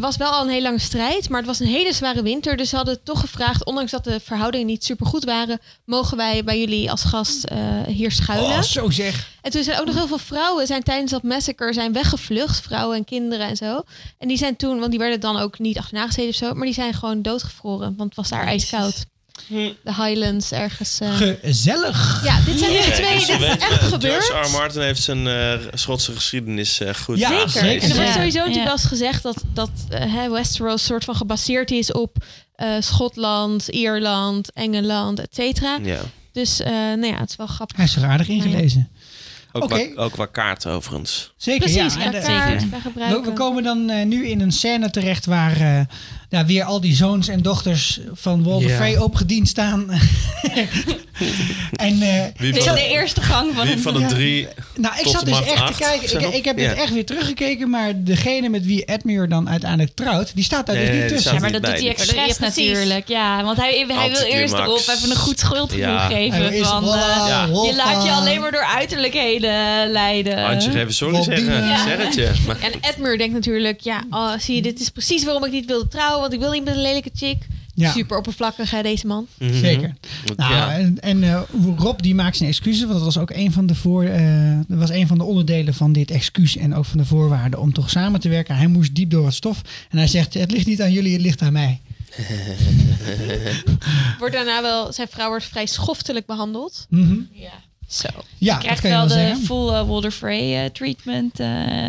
was wel al een hele lange strijd. Maar het was een hele zware winter. Dus ze hadden toch gevraagd, ondanks dat de verhoudingen niet super goed waren, mogen wij bij jullie als gast eh, hier schuilen. Oh, zo zeg. En toen zijn ook nog heel veel vrouwen zijn tijdens dat massacre zijn weggevlucht. Vrouwen en kinderen en zo. En die zijn toen, want die werden dan ook niet achterna gezeten of zo. Maar die zijn gewoon doodgevroren. Want het was daar ijskoud. De Highlands ergens. eh. Gezellig. Ja, dit zijn Kijk, twee. Dit is echt eh, gebeurd. George R. Martin heeft zijn eh, Schotse geschiedenis eh, goed Ja, Zeker. zeker. En er wordt Ja. sowieso natuurlijk Ja. wel eens gezegd dat, dat hè, Westeros soort van gebaseerd is op eh, Schotland, Ierland, Engeland, et cetera. Ja. Dus eh, nou ja, het is wel grappig. Hij is er aardig ingelezen. Ook, Oké. qua, ook qua kaart overigens. Zeker, Precies, ja. En, kaart, we, gebruiken. we komen dan eh, nu in een scène terecht waar eh, ja, weer al die zoons en dochters van Ja. Frey opgediend staan. en eh, Wie is van, de eerste gang van wie een... van de drie... nou, ik Tot zat dus echt acht te kijken. Ik, ik heb dit echt weer teruggekeken, maar degene met wie Edmure dan uiteindelijk trouwt, die staat daar Nee, dus niet tussen. Ja, maar dat doet hij expres natuurlijk. Ja, want hij, hij wil eerst erop even een goed schuldgevoel Ja. geven. Van, eh, je laat je alleen maar door uiterlijkheden leiden. Antje, even sorry zeggen. Ja. Zeg het je. Maar, En Edmure denkt natuurlijk, ja, oh, zie je, dit is precies waarom ik niet wilde trouwen. Want ik wil niet met een lelijke chick. Ja. Super oppervlakkig, hè, deze man. Mhm. Zeker. Want Nou, ja. En, en eh, Rob die maakt zijn excuses, want dat was ook een van de voor, eh, dat was een van de onderdelen van dit excuus en ook van de voorwaarden om toch samen te werken. Hij moest diep door het stof en hij zegt: het ligt niet aan jullie, het ligt aan mij. Wordt daarna wel, zijn vrouw wordt vrij schoftelijk behandeld. Mhm. Zo. Ja, dat Krijgt je wel de zeggen. full Walder Frey eh, treatment, eh,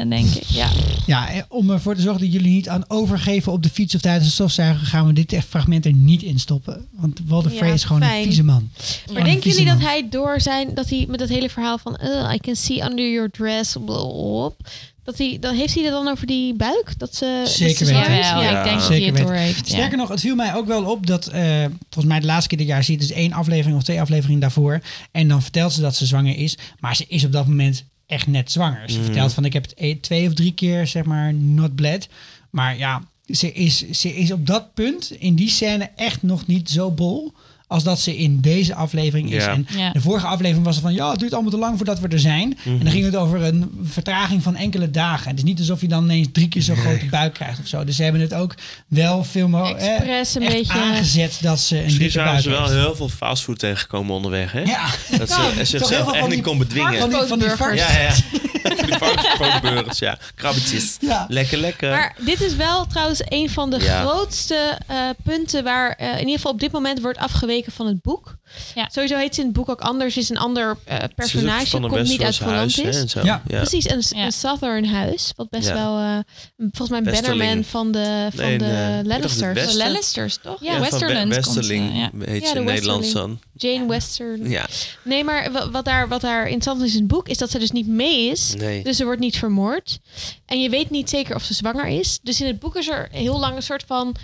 denk ik. Ja. Ja, om ervoor te zorgen dat jullie niet aan overgeven op de fiets of tijdens de stofzuiger, gaan we dit fragment er niet in stoppen. Want Walder Ja, Frey is gewoon fijn. een vieze man. Maar denken jullie dat hij door zijn, dat hij met dat hele verhaal van "Uh, I can see under your dress, blop, dat hij, dan heeft hij het dan over die buik? Dat ze Zeker ze weten. Ja. ik denk dat hij het door heeft. Ja. Sterker nog, het viel mij ook wel op dat, eh, volgens mij de laatste keer dit jaar zie je dus één aflevering of twee afleveringen daarvoor. En dan vertelt ze dat ze zwanger is, maar ze is op dat moment echt net zwanger. Ze vertelt van ik heb het e- twee of drie keer zeg maar not bled. Maar ja, ze is, ze is op dat punt in die scène echt nog niet zo bol als dat ze in deze aflevering is. Ja. En Ja. de vorige aflevering was er van ja, het duurt allemaal te lang voordat we er zijn. En dan ging het over een vertraging van enkele dagen. Het is niet alsof je dan ineens drie keer zo'n grote buik krijgt of zo. Dus ze hebben het ook wel veel meer eh, echt beetje- aangezet dat ze een Misschien dikke zouden buik ze wel heeft. heel veel fastfood tegenkomen onderweg, hè? Ja, Dat ze zichzelf echt niet kon bedwingen. van die, van die varkens. Ja, ja. Van die varkenspootburgers, ja. Krabbetjes. Ja. Lekker, lekker. Maar dit is wel trouwens een van de Ja. grootste eh, punten waar eh, in ieder geval op dit moment wordt van het boek. Ja. Sowieso heet ze in het boek ook anders, is een ander eh, Ze is ook personage, van een komt niet uit en zo. Ja. Ja. Precies, een, Ja. een Southern huis, wat best Ja. wel, eh, volgens mij bannerman van de, van Nee, de Lannisters. De Lannisters, toch? Ja, Westerland Westerling eh, ja. heet Ja, ze de in Nederlands dan. Jane Western. Ja, Nee, maar wa- wat daar, wat daar interessant is in het boek, is dat ze dus niet mee is. nee. Dus ze wordt niet vermoord. En je weet niet zeker of ze zwanger is. Dus in het boek is er heel lang een soort van...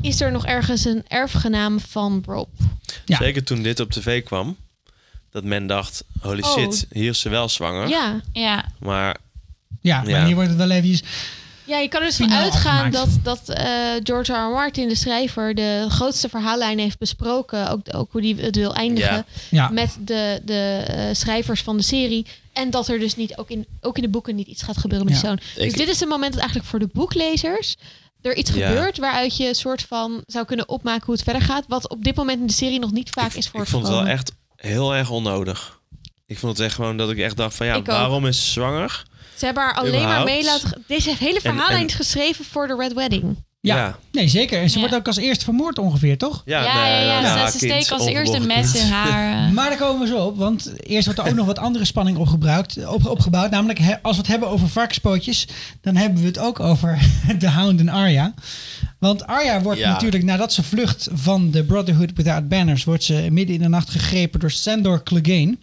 Is er nog ergens een erfgenaam van Rob? Ja. Zeker toen dit op tv kwam. Dat men dacht, holy Oh. shit, hier is ze wel zwanger. Ja. Ja, Maar Ja, maar hier wordt het wel eventjes... Ja, je kan er dus van uitgaan dat, dat eh, George R. R. Martin, de schrijver, de grootste verhaallijn heeft besproken. Ook, ook hoe hij het wil eindigen. Ja. Ja, Met de, de eh, schrijvers van de serie. En dat er dus niet, ook in, ook in de boeken niet iets gaat gebeuren met Ja. zoon. Dus Ik- dit is het moment dat eigenlijk voor de boeklezers er iets Ja. gebeurt waaruit je een soort van zou kunnen opmaken hoe het verder gaat. Wat op dit moment in de serie nog niet vaak is ik voortgekomen. vond het wel echt heel erg onnodig. Ik vond het echt gewoon dat ik echt dacht van ja, Ik ook. waarom is ze zwanger? Ze hebben haar alleen maar mee laten... Deze hele verhaallijn is geschreven voor de Red Wedding. Ja. Ja. Nee, zeker. En ze Ja. wordt ook als eerste vermoord ongeveer, toch? Ja, ja, ja. nou, ze, ze steken als eerste een mes in haar. eh. Maar daar komen we zo op, want eerst wordt er ook nog wat andere spanning opgebruikt, op, opgebouwd. Namelijk, hè, als we het hebben over varkenspootjes, dan hebben we het ook over de Hound en Arya. Want Arya wordt Ja. natuurlijk, nadat ze vlucht van de Brotherhood Without Banners, wordt ze midden in de nacht gegrepen door Sandor Clegane.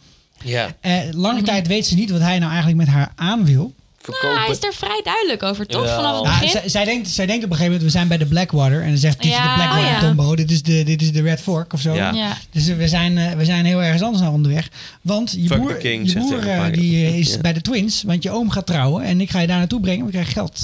Ja, Eh, lange tijd weet ze niet wat hij nou eigenlijk met haar aan wil. Verkopen. Nou, hij is er vrij duidelijk over, toch? Vanaf het Ja, begin. zij, zij, denkt, zij denkt op een gegeven moment, we zijn bij de Blackwater. En dan zegt dit is de Blackwater oh ja. Tombow, dit is de, dit is de Red Fork of zo. Ja. ja. Dus we zijn, eh, we zijn heel ergens anders naar onderweg. Want je Fuck broer, king, je broer eh, die is Ja. bij de twins. Want je oom gaat trouwen. En ik ga je daar naartoe brengen. We krijgen geld.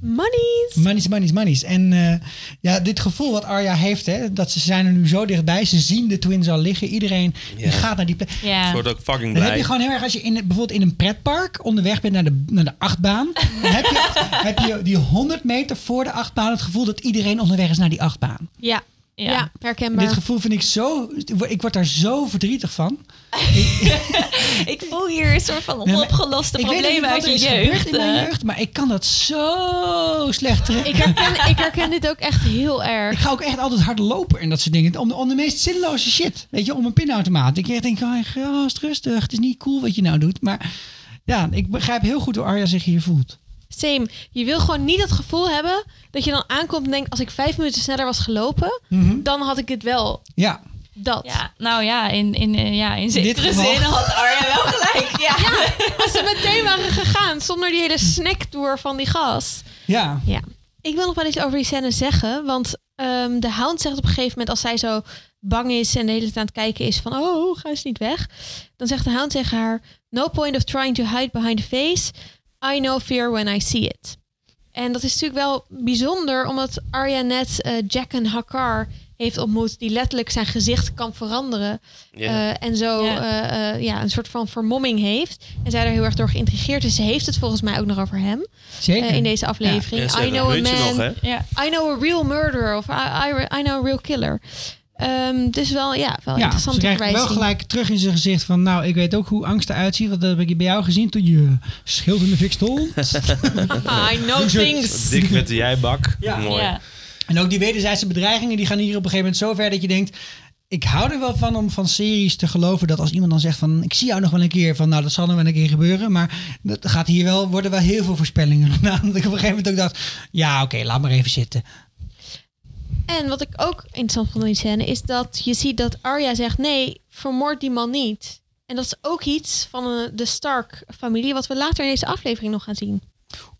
Monies! Monies, monies, monies. En eh, ja, dit gevoel wat Arya heeft. Hè, dat ze zijn er nu zo dichtbij. Ze zien de twins al liggen. Iedereen die gaat naar die plek. ja. Ze wordt ook fucking Dan blij. heb je gewoon heel erg als je in, het- bijvoorbeeld in een pretpark onderweg bent naar de, naar de achtbaan. Dan heb je, heb je die 100 meter voor de achtbaan het gevoel dat iedereen onderweg is naar die achtbaan. Ja, Ja. ja. herkenbaar. Dit gevoel vind ik zo. Ik word daar zo verdrietig van. Ik voel hier een soort van onopgeloste ik weet niet problemen wat uit je jeugd. in mijn eh. jeugd, maar ik kan dat zo slecht terug. Ik herken, ik herken dit ook echt heel Ik erg. ga ook echt altijd hard lopen en dat soort dingen. Om de, om de meest zinloze shit. Weet je, om een pinautomaat. Ik echt denk, oh, gast, rustig. Het is niet cool wat je nou doet. Maar ja, ik begrijp heel goed hoe Arya zich hier voelt. Same. Je wil gewoon niet het gevoel hebben dat je dan aankomt en denkt... als ik vijf minuten sneller was gelopen, Mhm. dan had ik het wel. Ja, Dat. Ja, nou ja, in, in, eh, ja, in zekere zin had Arja wel gelijk. Ja. Als ze meteen waren gegaan zonder die hele snacktour van die gas. ja. Ja. Ik wil nog wel iets over die scène zeggen. Want ehm, de hound zegt op een gegeven moment... als zij zo bang is en de hele tijd aan het kijken is van... oh, ga eens niet weg. Dan zegt de hound tegen haar... no point of trying to hide behind the face. I know fear when I see it. En dat is natuurlijk wel bijzonder... omdat Arya net eh, Jack en Hakar heeft ontmoet... die letterlijk zijn gezicht kan veranderen. Eh, en zo Ja. eh, eh, ja, een soort van vermomming heeft. En zij er heel erg door geïntrigeerd is. Ze heeft het volgens mij ook nog over hem Zeker. in deze aflevering. Ja, I know a man, nog, hè? Ja. I know a real murderer of I, I, I know a real killer. Ehm, dus wel, ja, wel Ja, ze interessante krijgt wel gelijk terug in zijn gezicht van... nou, ik weet ook hoe angst eruit ziet. Want dat heb ik bij jou gezien toen je schild in de fik stond. I know things. Dik vette jijbak. Ja. Mooi. Ja. En ook die wederzijdse bedreigingen, die gaan hier op een gegeven moment zo ver dat je denkt... Ik hou er wel van om van series te geloven dat als iemand dan zegt van... Ik zie jou nog wel een keer van, nou dat zal nog wel een keer gebeuren. Maar dat gaat hier wel, worden wel heel veel voorspellingen gedaan. Dat ik op een gegeven moment ook dacht, ja oké, laat maar even zitten. En wat ik ook interessant vond in die scène is dat je ziet dat Arya zegt: nee, vermoord die man niet. En dat is ook iets van eh, de Stark-familie, wat we later in deze aflevering nog gaan zien.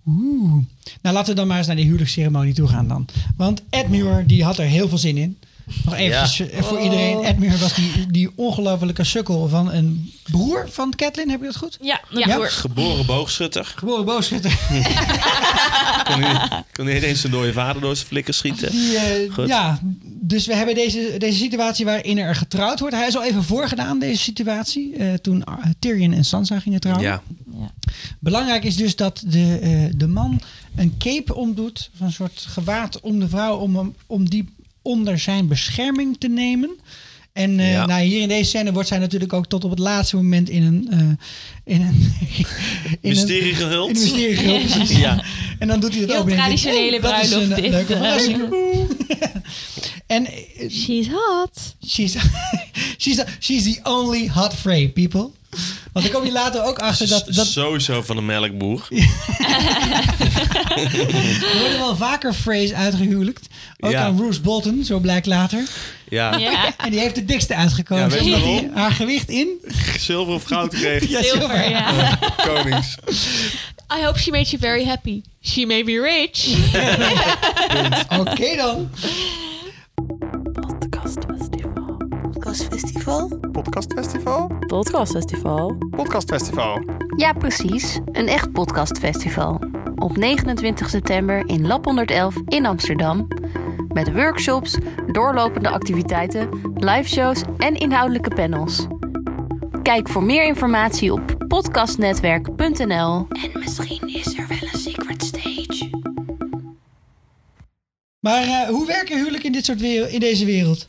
Oeh. Nou, laten we dan maar eens naar die huwelijksceremonie toe gaan dan. Want Edmure, die had er heel veel zin in. Nog even voor Oh. iedereen. Edmure was die, die ongelofelijke sukkel van een broer van Catelyn. Heb je dat goed? Ja, Ja. ja. Broer. Geboren boogschutter. Geboren boogschutter. Kon kon niet eens een dode vader door zijn flikker schieten. Die, eh, ja, dus we hebben deze, deze situatie waarin er getrouwd wordt. Hij is al even voorgedaan, deze situatie. eh, toen eh, Tyrion en Sansa gingen trouwen. Ja. Belangrijk is dus dat de, eh, de man een cape omdoet. Een soort gewaad om de vrouw. Om, hem- om die onder zijn bescherming te nemen. En eh, Ja. nou, hier in deze scène wordt zij natuurlijk ook tot op het laatste moment in een... eh, in een in Mysterie gehuld. in een mysterie gehuld, precies. Ja. En dan doet hij dat Heel ook. je, traditionele oh, dat is bruiloft een leuke verrassing. en eh, She's hot. she's, she's, she's the only hot Frey, people. Want ik kom hier later ook achter dat... dat Sowieso van een melkboer. er worden wel vaker Freys uitgehuwelijkt. Ook Ja. aan Bruce Bolton, zo blijkt later. Ja. Ja. En die heeft de dikste uitgekozen. Ja, weet je omdat hij waarom? haar gewicht in... Zilver of goud kreeg. Ja, Zilver, ja. Konings. I hope she made you very happy. She may be rich. Oké dan. Podcastfestival? Podcastfestival? Podcastfestival? Podcastfestival. Ja, precies. Een echt podcastfestival. Op 29 september in Lab 111 in Amsterdam. Met workshops, doorlopende activiteiten, liveshows en inhoudelijke panels. Kijk voor meer informatie op podcastnetwerk.nl. En misschien is er wel een secret stage. Maar eh, hoe werken huwelijk in, dit soort wereld, in deze wereld?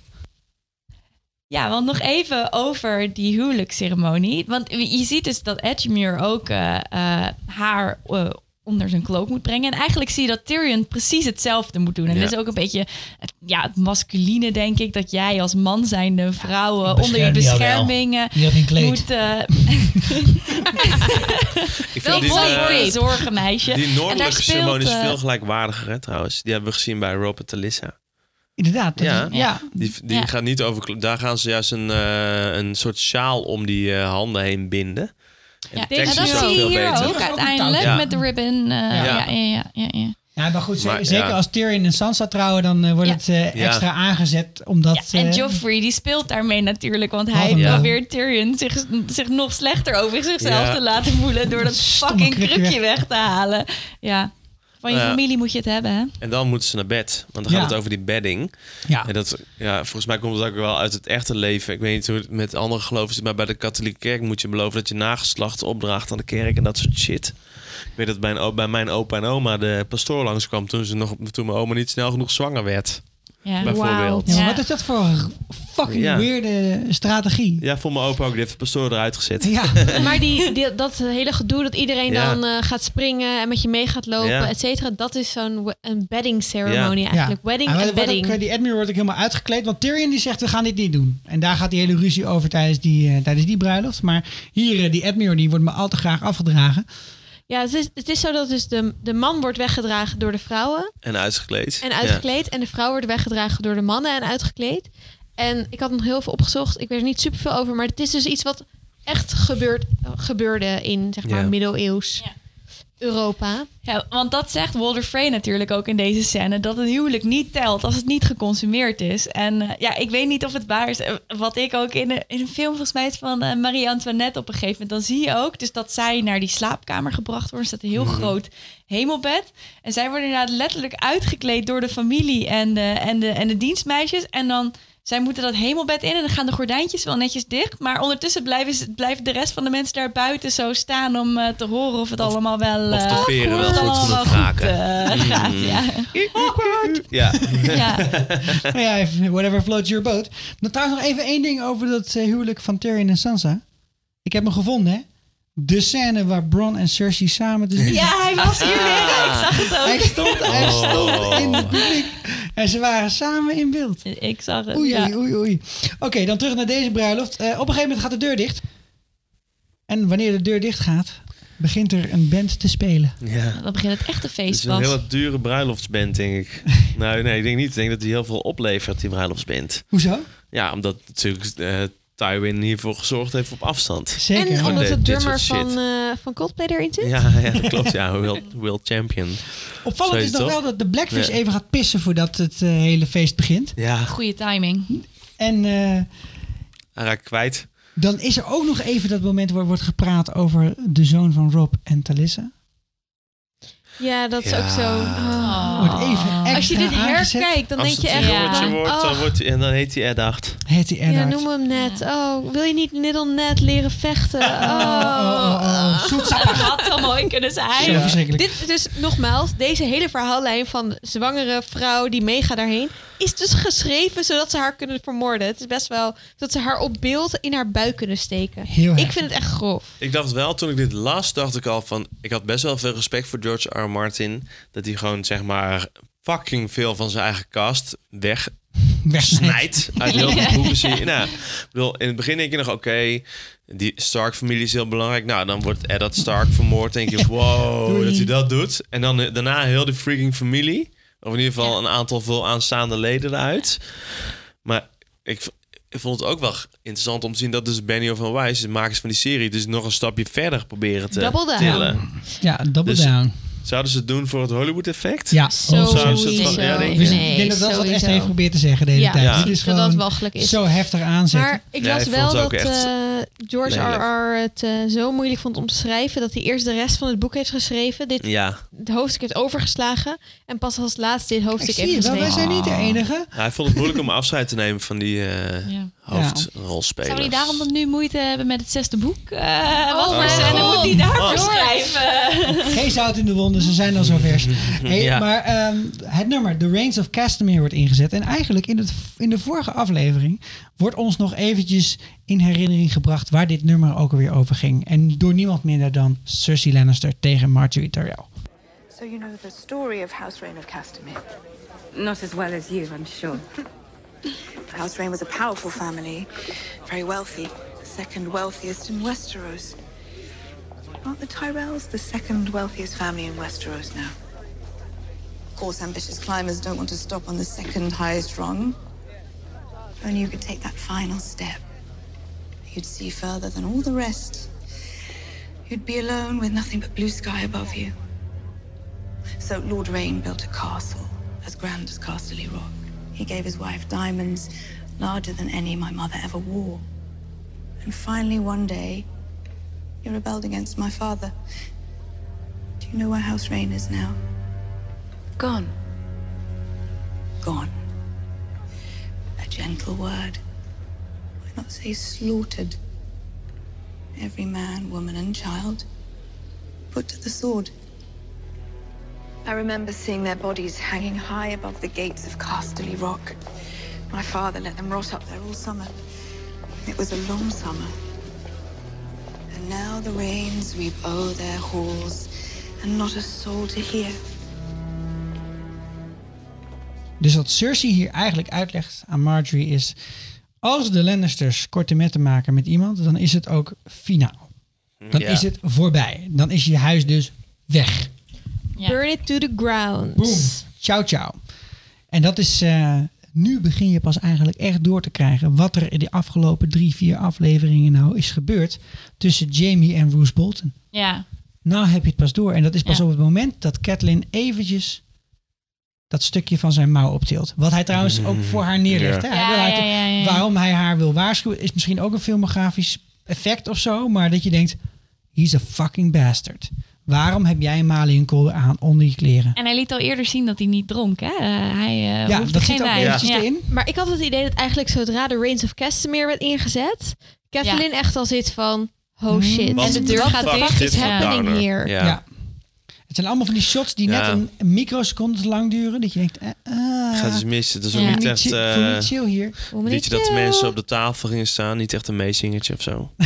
Ja, want nog even over die huwelijksceremonie. Want je ziet dus dat Edgemere ook eh, eh, haar eh, onder zijn klook moet brengen. En eigenlijk zie je dat Tyrion precies hetzelfde moet doen. En Ja. dat is ook een beetje het, ja, het masculine, denk ik. Dat jij als man zijnde vrouwen onder je bescherming moet... eh Ik wel vind die, mooi zorgen, meisje. die noordelijke speelt, ceremonie is veel gelijkwaardiger, hè, trouwens. Die hebben we gezien bij Rob en Talissa. Inderdaad. dat Ja. is- ja. Die, die Ja. gaat niet over... Daar gaan ze juist een, eh, een soort sjaal om die eh, handen heen binden. En Ja, de tekst dat is zie je veel hier beter. ook Ja. uiteindelijk Ja. met de ribbon. eh, ja. Ja, ja, ja, ja. Ja, maar goed, Maar, zeker ja. als Tyrion en Sansa trouwen, dan wordt Ja. het eh, Ja. extra aangezet. Omdat, Ja, en Joffrey die speelt daarmee natuurlijk, want hij probeert Tyrion zich, zich nog slechter over zichzelf Ja. te laten voelen door dat Stomme fucking krukje krukje weg te halen. Ja, van je familie moet je het hebben, hè? En dan moeten ze naar bed. Want dan gaat Ja. het over die bedding. ja. En dat, ja, volgens mij komt het ook wel uit het echte leven. Ik weet niet hoe het met andere geloven zit, maar bij de katholieke kerk moet je beloven dat je nageslacht opdraagt aan de kerk en dat soort shit. Ik weet dat bij, bij mijn opa en oma de pastoor langskwam toen, ze nog, toen mijn oma niet snel genoeg zwanger werd. Ja. Bijvoorbeeld. Ja. wat is dat voor een fucking Ja. weirde strategie? Ja, voor mijn opa ook. Die heeft de pastoor eruit gezet. Ja. Maar die, die- dat hele gedoe dat iedereen Ja. dan eh, gaat springen en met je mee gaat lopen, Ja. et cetera, dat is zo'n een bedding ceremony Ja. eigenlijk. Wedding en bedding. ook, eh, die Admiral wordt ook helemaal uitgekleed. Want Tyrion die zegt, we gaan dit niet doen. En daar gaat die hele ruzie over tijdens die, eh, tijdens die bruiloft. Maar hier, eh, die Admiral, die wordt me al te graag afgedragen. Ja, het is, het is zo dat dus de, de man wordt weggedragen door de vrouwen En uitgekleed. en uitgekleed. En de vrouw wordt weggedragen door de mannen en uitgekleed. En ik had nog heel veel opgezocht. Ik weet er niet super veel over. Maar het is dus iets wat echt gebeurt, gebeurde in zeg maar Ja. middeleeuws Ja. Europa. Ja, want dat zegt Walter Frey natuurlijk ook in deze scène. Dat een huwelijk niet telt als het niet geconsumeerd is. En eh, ja, ik weet niet of het waar is. Eh, Wat ik ook in, de, in een film, volgens mij is van eh, Marie-Antoinette op een gegeven moment. Dan zie je ook dus dat zij naar die slaapkamer gebracht worden. Er staat een heel groot hemelbed. En zij worden inderdaad letterlijk uitgekleed door de familie en de, en de, en de dienstmeisjes. En dan... Zij moeten dat hemelbed in en dan gaan de gordijntjes wel netjes dicht. Maar ondertussen blijven, de rest van de mensen daar buiten zo staan om eh, te horen of het allemaal wel... of de eh, veren wel goed allemaal genoeg raken. eh, gaat. Ja. Ja. Ja. ja, even whatever floats your boat. Dan trouwens nog even één ding over dat huwelijk van Tyrion en Sansa. Ik heb hem gevonden, hè. De scène waar Bron en Cersei samen... Dus ja, hij was hier weer. Ik zag het Hij ook. stond, hij Oh. stond in het publiek. En ze waren samen in beeld. Ik zag het, Oei, ja. oei, oei, oei. Oké, dan terug naar deze bruiloft. Eh, op een gegeven moment gaat de deur dicht. En wanneer de deur dicht gaat, begint er een band te spelen. ja. Dan begint het echte Het feest is een hele dure bruiloftsband, denk ik. nou, nee, ik denk niet. Ik denk dat die heel veel oplevert, die bruiloftsband. Hoezo? Ja, omdat natuurlijk eh Tywin hiervoor gezorgd heeft op afstand. Zeker. en omdat de drummer van, eh, van Coldplay erin zit. Ja, ja, dat klopt. Ja, Will, Will Champion. Opvallend is nog wel dat de Blackfish Ja. even gaat pissen voordat het eh, hele feest begint. Ja, Goede timing. En eh, hij raakt kwijt. dan is er ook nog even dat moment waar wordt gepraat over de zoon van Rob en Talissa. Ja, dat is Ja. ook zo. Oh. Wordt even extra Als je dit aangezet. herkijkt, dan Als denk je het echt... een jongetje van, wordt, dan, oh, wordt en dan heet hij Eddacht. Heet hij ja, Eddard. noem hem net. Oh, wil je niet Little Net leren vechten? Oh, oh, Oh. oh, oh. Zoetsappig. Dat had zo mooi kunnen Zo zijn. verschrikkelijk. Dit dus nogmaals, deze hele verhaallijn van zwangere vrouw die meegaat daarheen, is dus geschreven zodat ze haar kunnen vermoorden. Het is best wel dat ze haar op beeld in haar buik kunnen steken. Heel Ik heftig. vind het echt grof. Ik dacht wel, toen ik dit las, dacht ik al van... Ik had best wel veel respect voor George R. R. Martin. Dat hij gewoon, zeg maar, fucking veel van zijn eigen cast weg Wegsnijdt. snijdt uit heel veel boeken. Zie je. Nou, ik bedoel, in het begin denk je nog, oké, die Stark-familie is heel belangrijk. Nou, dan wordt Eddard Stark vermoord. denk je, wow, Doei. dat hij dat doet. En dan daarna heel de freaking familie. Of in ieder geval een aantal veel aanstaande leden eruit. Maar ik, ik vond het ook wel interessant om te zien dat dus Benioff van Weiss, de makers van die serie, dus nog een stapje verder proberen te Double down. tillen. Ja, double Dus- down. Zouden ze het doen voor het Hollywood-effect? Ja, Zo of zouden ze het wel- sowieso. ja, denk ik. Dus Nee, ik denk dat dat is wat. Esther heeft geprobeerd te zeggen de hele Ja, tijd. Ja. Dit is dat dat gewoon walgelijk is. zo heftig aanzetten. Maar ik las ik wel dat echt eh, George. R.R. het eh, zo moeilijk vond om te schrijven dat hij eerst de rest van het boek heeft geschreven, dit Ja. het hoofdstuk heeft overgeslagen en pas als laatste dit ik hoofdstuk zie heeft je wel, wij geschreven. zijn niet de enige. Hij vond het moeilijk om afscheid te nemen van die, eh, Ja. hoofdrolspelers. Zou hij daarom dan nu moeite hebben met het zesde boek? Eh, wat voor scène God. moet hij daarvoor Wat? schrijven? Geen zout in de wonden, ze zijn al zo vers. Hey, Ja. Maar ehm, het nummer The Reigns of Castamere wordt ingezet. En eigenlijk in, het, in de vorige aflevering wordt ons nog eventjes in herinnering gebracht waar dit nummer ook alweer over ging. En door niemand minder dan Cersei Lannister tegen Marjorie Tyrell. So you know the story of House Rain of Castamere? Not as well as you, I'm sure. House Rain was a powerful family, very wealthy, second wealthiest in Westeros. Aren't the Tyrells the second wealthiest family in Westeros now? Of course, ambitious climbers don't want to stop on the second highest rung. If only you could take that final step. You'd see further than all the rest. You'd be alone with nothing but blue sky above you. So Lord Rain built a castle as grand as Casterly Rock. He gave his wife diamonds larger than any my mother ever wore. And finally, one day, he rebelled against my father. Do you know where House Rain is now? Gone. Gone. A gentle word. Why not say slaughtered? Every man, woman, and child put to the sword. I remember seeing their bodies hanging high above the gates of Casterly Rock. My father let them rot up there all summer. It was a long summer. And now the rains sweep o'er their halls, and not a soul to hear. Dus wat Cersei hier eigenlijk uitlegt aan Marjorie is... als de Lannisters korte metten maken met iemand, dan is het ook finaal. Dan Ja. is het voorbij. Dan is je huis dus weg. Burn it to the ground. Boom. Ciao, ciao. En dat is... eh, nu begin je pas eigenlijk echt door te krijgen... wat er in de afgelopen drie, vier afleveringen nou is gebeurd... tussen Jamie en Bruce Bolton. Ja, Nou heb je het pas door. En dat is pas Ja. op het moment dat Catelyn eventjes dat stukje van zijn mouw optilt. Wat hij trouwens ook voor haar neerlegt. Ja. Hè? Hij Ja, wil haar ja, te- ja, ja. Waarom hij haar wil waarschuwen is misschien ook een filmografisch effect of zo. Maar dat je denkt, he's a fucking bastard. Waarom heb jij een maliënkolder aan onder je kleren? en hij liet al eerder zien dat hij niet dronk. Hè? Eh, hij eh ja, hoefde dat geen zit ook wijn. eventjes Ja. erin. Maar ik had het idee dat eigenlijk zodra de Reigns of Castamere werd ingezet, Kathleen echt al zit van, oh shit. Wat en de de deur gaat dicht. is happening. Ja. Ja. Het zijn allemaal van die shots die Ja. net een microseconde te lang duren. Dat je denkt, eh, ah, Gaat dus mis. Het is ook Ja. niet niet echt... eh, niet chill hier. Niet je dat de mensen op de tafel gingen staan, niet echt een meezingertje of zo. ja,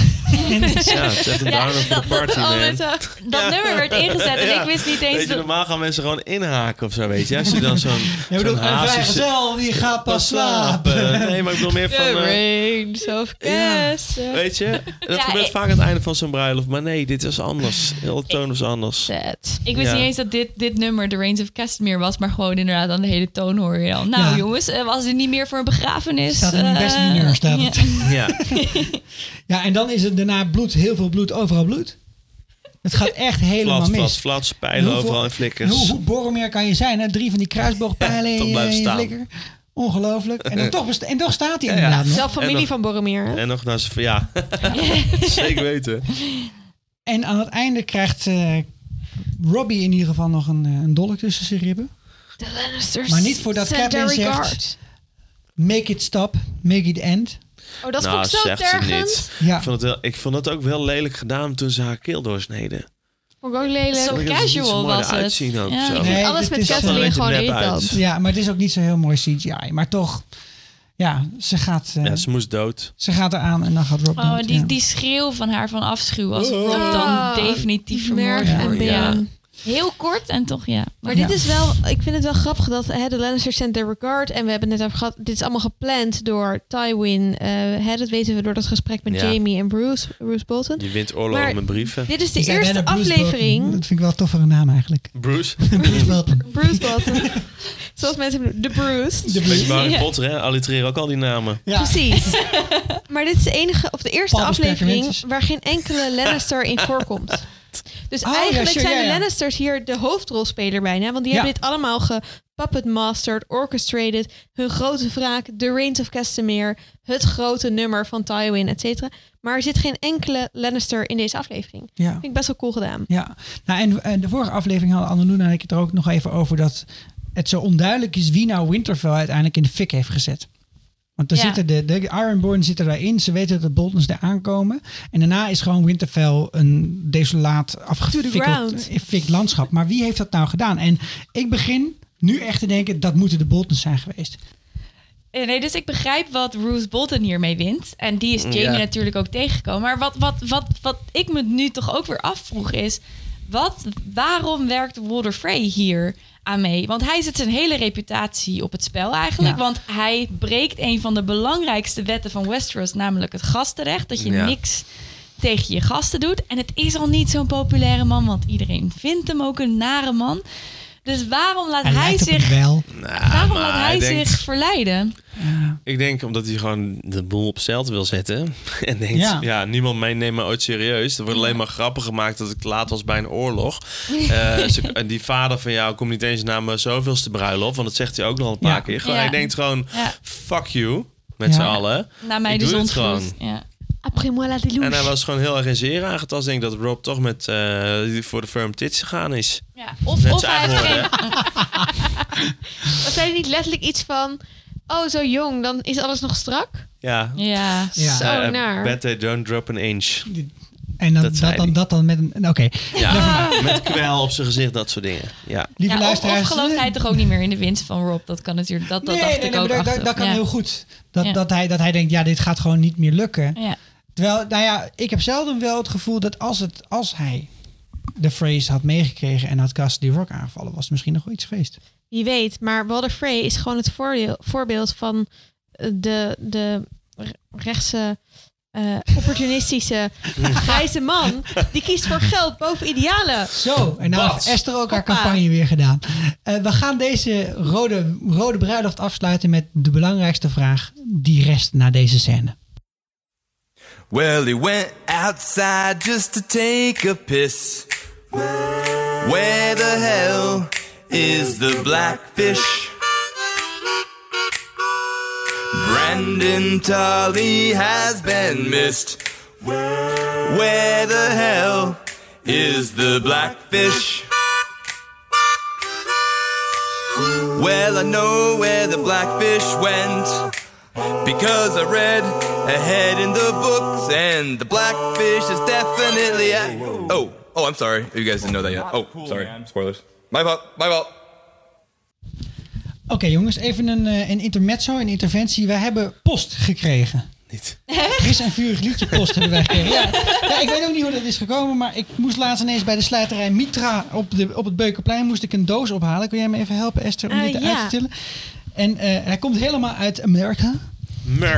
het is echt een voor de party, man. zo- Dat nummer werd ingezet en Ja. ik wist niet eens Weet je, dat... normaal gaan mensen gewoon inhaken of zo, weet je. Als je dan zo'n zo'n bedoelt, een vrijgezel, die gaat pas slapen. Nee, maar ik bedoel meer van... The Reigns of Ja. Weet je, En dat Ja, gebeurt ik- vaak aan het einde van zo'n bruiloft. Maar nee, dit is anders. Heel de toon was anders. Sad. Ik wist Ja. niet eens dat dit, dit nummer de Reigns of Castamere was, maar gewoon inderdaad aan de hele toon hoor je dan. Nou Ja. jongens, eh, was dit niet meer voor een begrafenis? Staat in Eh, best mineur, staat ja. het. Ja, Ja, en dan is het daarna bloed, heel veel bloed, overal bloed. Het gaat echt helemaal flat, mis. flat, flat, spijlen Hoeveel- overal in flikkers. Hoe, hoe Boromir kan je zijn, hè? Drie van die kruisboogpijlen Ja, in, flikker. Ongelooflijk. En, dan toch, en toch staat hij Ja, ja. inderdaad nog. Zelf familie En nog- van Boromir. hè? En nog naar zijn... Ja, zeker weten. En aan het einde krijgt eh, Robbie in ieder geval nog een, eh, een dolk tussen zijn ribben. De Lannisters. Maar niet voordat their zegt-. Make it stop, make it end. Oh, dat nou, vond ik zo zegt ze tergend. niet. Ja. Ik vond, het wel, ik vond het ook wel lelijk gedaan toen ze haar keel doorsneden. Vond ik ook lelijk. Zo het casual zo mooi was eruit het. zien ook, Ja, zo. Nee, Alles dit met is- zag een Kathleen beetje gewoon irritant. uit. Ja, maar het is ook niet zo heel mooi CGI. Maar toch, ja, ze gaat, eh, Ja, ze moest dood. ze gaat eraan en dan gaat Rob Oh, dood, die, ja. die schreeuw van haar van afschuw als Rob Ah, dan definitief merg vermoord en wordt. Ja. Heel kort en toch ja. Maar Ja. dit is wel, ik vind het wel grappig dat hè, de Lannisters sent their regard. En we hebben het net over gehad, dit is allemaal gepland door Tywin. eh, hè, dat weten we door dat gesprek met Ja. Jamie en Bruce, Bruce Bolton. Je wint oorlogen Maar- met brieven. Dit is de eerste Bruce aflevering. Bolton. Dat vind ik wel een toffere naam eigenlijk. Bruce. Bruce Bolton. Bruce Bolton. Zoals mensen noemen, de Bruce. De je, Harry Ja. Potter, hè? Allitereren ook al die namen. Ja. Precies. maar dit is de enige, of de eerste aflevering waar geen enkele Lannister in voorkomt. Dus Oh, ja, eigenlijk sure, zijn ja, de. Lannisters hier de hoofdrolspeler bijna. Want die hebben dit allemaal gepuppetmastered, orchestrated. Hun grote wraak, The Reigns of Castamere. Het grote nummer van Tywin, et cetera. Maar er zit geen enkele Lannister in deze aflevering. Ja. Vind ik best wel cool gedaan. Ja, nou en eh, de vorige aflevering hadden Annaluna en ik het er ook nog even over dat het zo onduidelijk is wie nou Winterfell uiteindelijk in de fik heeft gezet. Want er Ja. zitten de, de Ironborn zitten daarin. Ze weten dat de Boltons daar aankomen. En daarna is gewoon Winterfell een desolaat afgefikkeld ground. fikt landschap. Maar wie heeft dat nou gedaan? En ik begin nu echt te denken, dat moeten de Boltons zijn geweest. Eh, Nee, dus ik begrijp wat Ruth Bolton hiermee wint. En die is Jamie Ja. natuurlijk ook tegengekomen. Maar wat, wat, wat, wat ik me nu toch ook weer afvroeg is... Wat, waarom werkt Walder Frey hier aan mee? Want hij zet zijn hele reputatie op het spel eigenlijk. Ja. Want hij breekt een van de belangrijkste wetten van Westeros... namelijk het gastenrecht. Dat je Ja. niks tegen je gasten doet. En het is al niet zo'n populaire man... want iedereen vindt hem ook een nare man. Dus waarom laat Hij hij, lijkt op zich... wel. Nou, Waarom maar laat hij zich verleiden? Ik denk omdat hij gewoon de boel op stelt wil zetten. En denkt, Ja. ja, niemand mij neemt me ooit serieus. Er wordt alleen maar grappen gemaakt dat ik laat was bij een oorlog. Eh, ze- en die vader van jou komt niet eens naar mijn zoveelste bruiloft. Want dat zegt hij ook nog een paar Ja. keer. Gewoon, Ja. Hij denkt gewoon, Ja. fuck you. Met Ja. z'n allen. Na mij Ik de doe het gewoon. Ja. Après moi la deluge. En hij was gewoon heel erg in zeer aangetast. Ik denk dat Rob toch met eh, die voor de firm tits gegaan is. Ja. Of, Net of zijn hij heeft geen... Was hij niet letterlijk iets van... Oh, zo jong, dan is alles nog strak? Ja. Ja. Ja. Zo Eh, naar. bet they don't drop an inch. En dan, Dat dan, dat dan met een... Oké, Ja, met kwel op zijn gezicht, dat soort dingen. Ja. lieve Ja, of, of gelooft hij toch ook niet meer in de winst van Rob? Dat kan natuurlijk. Dat, dat nee, dacht nee, ik nee, ook. dat, dat, kan ja. heel goed. Dat, Ja. dat, hij, dat hij denkt, ja, dit gaat gewoon niet meer lukken. Ja. Terwijl, nou ja, ik heb zelden wel het gevoel dat als, het, als hij de phrase had meegekregen en had Cassidy Rock aangevallen, was het misschien nog wel iets geweest. Wie weet, maar Walder Frey is gewoon het voorbeeld van eh, de, de re- rechtse, eh, opportunistische, grijze man. Die kiest voor geld boven idealen. Zo, en nou heeft Esther ook haar campagne weer gedaan. Eh, we gaan deze rode, rode bruiloft afsluiten met de belangrijkste vraag die rest na deze scène. Well, he went outside just to take a piss. Where the hell is the blackfish? Brandon Tully has been missed. Where the hell is the blackfish? Well, I know where the blackfish went. Because I read ahead in the books, and the blackfish is definitely. At- oh, oh, I'm sorry. You guys didn't know that yet. Oh, sorry. Spoilers. My fault. My fault. Oké jongens, even een, eh, een intermezzo, een interventie. Wij hebben post gekregen. Niet. Fris en vurig liedje post hebben wij gekregen. Ja. ja, ik weet ook niet hoe dat is gekomen, maar ik moest laatst ineens bij de slijterij Mitra op, de, op het Beukenplein moest ik een doos ophalen. Kun jij me even helpen, Esther, om Eh, dit ja. uit te tillen? En eh, hij komt helemaal uit Amerika.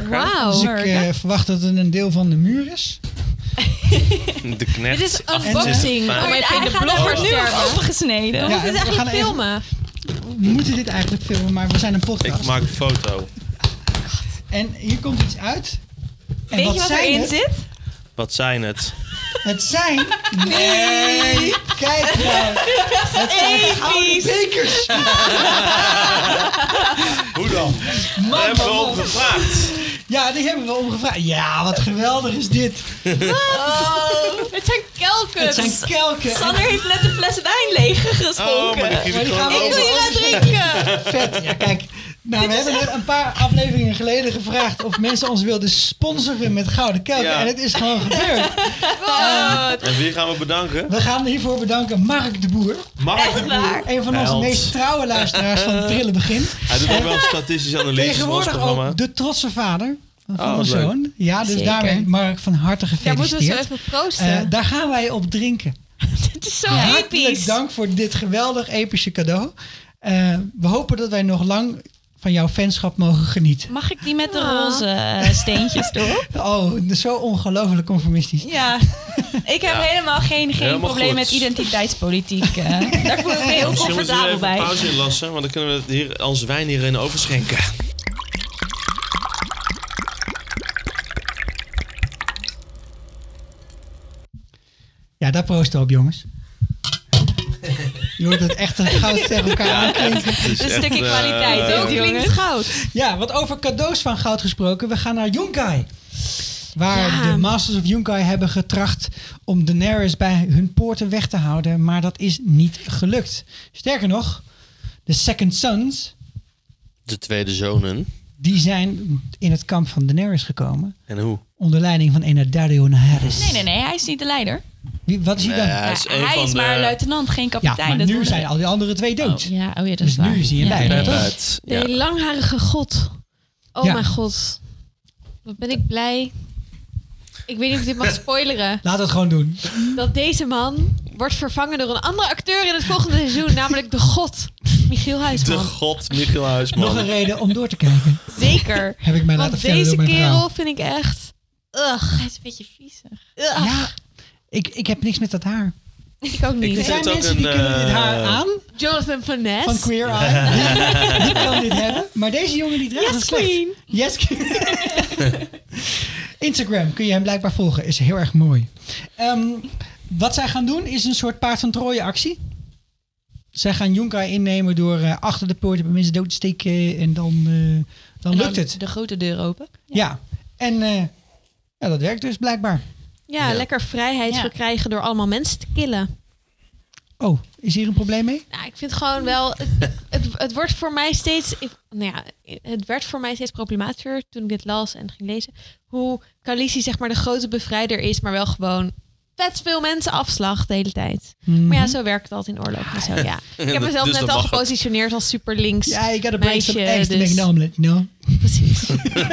Wauw. Dus ik eh, verwacht dat het een deel van de muur is. De knecht. Dit is achter unboxing. Om Maar even in de er nu opengesneden. We Ja, moeten we gaan eigenlijk even- filmen. We moeten dit eigenlijk filmen, maar we zijn een podcast. Ik maak een foto. En hier komt iets uit. En Weet je wat zijn erin zit? Wat zijn het? Het zijn... Nee! Kijk nou! Het zijn gouden bekers! Hoe dan? Daar hebben we om gevraagd. Ja, die hebben we omgevraagd. Ja, wat geweldig is dit. Het zijn kelkens. Het zijn kelken. Sander heeft net een fles wijn leeggeschonken. Oh, maar die Maar die gaan we Ik wil je laten drinken. Vet. Ja, kijk. Nou, we hebben net een paar afleveringen geleden gevraagd of mensen ons wilden sponsoren met gouden kelken. Ja. En het is gewoon gebeurd. En wie gaan we bedanken? We gaan hiervoor bedanken Mark de Boer. Mark de Boer. Een van onze Held. meest trouwe luisteraars van het Prille Begin. Hij doet ook wel statistische analyses van ons Tegenwoordig programma. ook de trotse vader van Oh, leuk. zoon. Ja, dus Zeker. daarmee Mark van harte Daar moeten we zo gefeliciteerd. even proosten. Eh, daar gaan wij op drinken. Het is zo Hartelijk episch. dank voor dit geweldig epische cadeau. Eh, we hopen dat wij nog lang van jouw fanschap mogen genieten. Mag ik die met de Ah. roze eh, steentjes erop? Oh, zo ongelooflijk conformistisch. Ja, ik heb Ja. helemaal geen, geen Helemaal probleem goed. met identiteitspolitiek. eh. daar voel ik me heel Misschien moeten we comfortabel even bij. pauze inlassen, want dan kunnen we het hier, onze wijn hierin overschenken. Ja, daar proosten we op, jongens. Je hoort het echt een goud tegen elkaar aanklinken. Het is Een stukje eh, kwaliteit, Zo hè, klinkt goud. Ja, wat over cadeaus van goud gesproken. We gaan naar Yunkai. Waar Ja. de Masters of Yunkai hebben getracht om Daenerys bij hun poorten weg te houden. Maar dat is niet gelukt. Sterker nog, de Second Sons, De tweede zonen. die zijn in het kamp van Daenerys gekomen. En hoe? Onder leiding van een Dario Naharis. Nee, nee, nee, hij is niet de leider. Wie, wat is hij dan? Nee, hij is Ja, een hij van is de- maar luitenant, geen ja, kapitein. maar dat nu zijn al die andere twee dood. Ja, oh ja, dat Dus is waar. nu is hij een Ja, leider, ja, toch? ja. De ja. langharige god. Oh Ja. mijn god. Wat ben ik blij. Ik weet niet of ik dit mag spoileren. Laat het gewoon doen. Dat deze man wordt vervangen door een andere acteur in het volgende seizoen. Namelijk de god. Michiel De Huisman. god Michiel Huisman. Nog een reden om door te kijken. Zeker. Heb ik mij laten Want deze door mijn kerel vrouw. vind ik echt... Ugh. Hij is een beetje viezig. Ugh. Ja, ik, ik heb niks met dat haar. Ik ook niet. Er zijn het ook mensen die kunnen dit haar eh, aan Jonathan Van Ness. van Queer Eye. Die, die kan dit hebben. Maar deze jongen die draagt Yes, het slecht. queen. Yes, queen. Instagram kun je hem blijkbaar volgen. Is heel erg mooi. Ehm, wat zij gaan doen is een soort paard van Troje actie. Zij gaan Yunkai innemen door eh, achter de poort bij mensen dood te steken. En dan, eh, dan En lukt het. De grote deur open. Ja. En eh, ja, dat werkt dus blijkbaar. Ja, Ja. lekker vrijheid Ja. verkrijgen door allemaal mensen te killen. Oh, is hier een probleem mee? Nou, ik vind gewoon wel... Het, het, het wordt voor mij steeds... ik- nou ja, het werd voor mij steeds problematischer toen ik dit las en ging lezen. Hoe Khaleesi zeg maar de grote bevrijder is, maar wel gewoon vet veel mensen afslag de hele tijd. Maar ja, zo werkt het altijd in oorlog en zo, ja. Ik heb mezelf Dus net dat al gepositioneerd als super links. Ja, ik Meisje, eggs to dus- make an omelet, you know? Precies.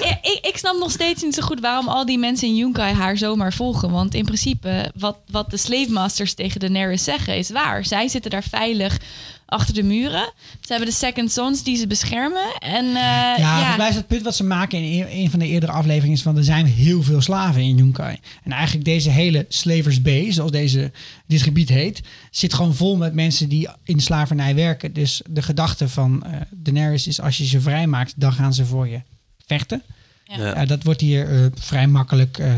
Ja, ik, ik snap nog steeds niet zo goed waarom al die mensen in Yunkai haar zomaar volgen. Want in principe, wat, wat de slave masters tegen Daenerys zeggen, is waar. Zij zitten daar veilig achter de muren. Ze hebben de second sons die ze beschermen. En eh, Ja, ja, volgens mij is het punt wat ze maken in een- van de eerdere afleveringen is van er zijn heel veel slaven in Yunkai. En eigenlijk deze hele Slavers Bay, zoals deze, dit gebied heet, zit gewoon vol met mensen die in slavernij werken. Dus de gedachte van eh Daenerys is als je ze vrijmaakt, dan gaan ze voor je vechten. Ja. Ja, dat wordt hier eh, vrij makkelijk eh,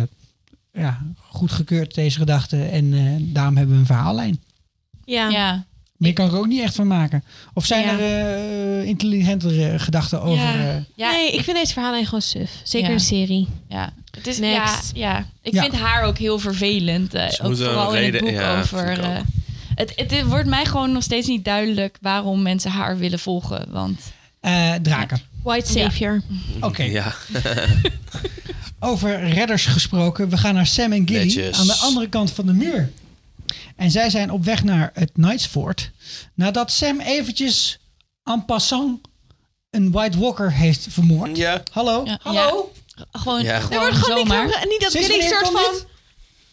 ja, goedgekeurd, deze gedachte. En eh, daarom hebben we een verhaallijn. Ja. ja. Meer kan ik er ook niet echt van maken. Of zijn Ja. er eh, intelligentere gedachten over... Ja. eh, Ja, nee, ik vind deze verhalen gewoon suf. Zeker Ja. de serie. ja. Het is, Next. Ja, ja. Ik Ja. vind haar ook heel vervelend. eh, Ze ook vooral een in het reden- boek ja, over... eh, het, het, het wordt mij gewoon nog steeds niet duidelijk waarom mensen haar willen volgen. Want eh, draken. White Savior. Oké. Ja. Over redders gesproken. We gaan naar Sam en Gilly Netjes. aan de andere kant van de muur. En zij zijn op weg naar het Knights Fort. Nadat Sam eventjes en passant een White Walker heeft vermoord. Ja. Hallo? Ja. Hallo? gewoon, Ja. Er gewoon wordt gewoon zomaar. En niet dat jullie een soort van...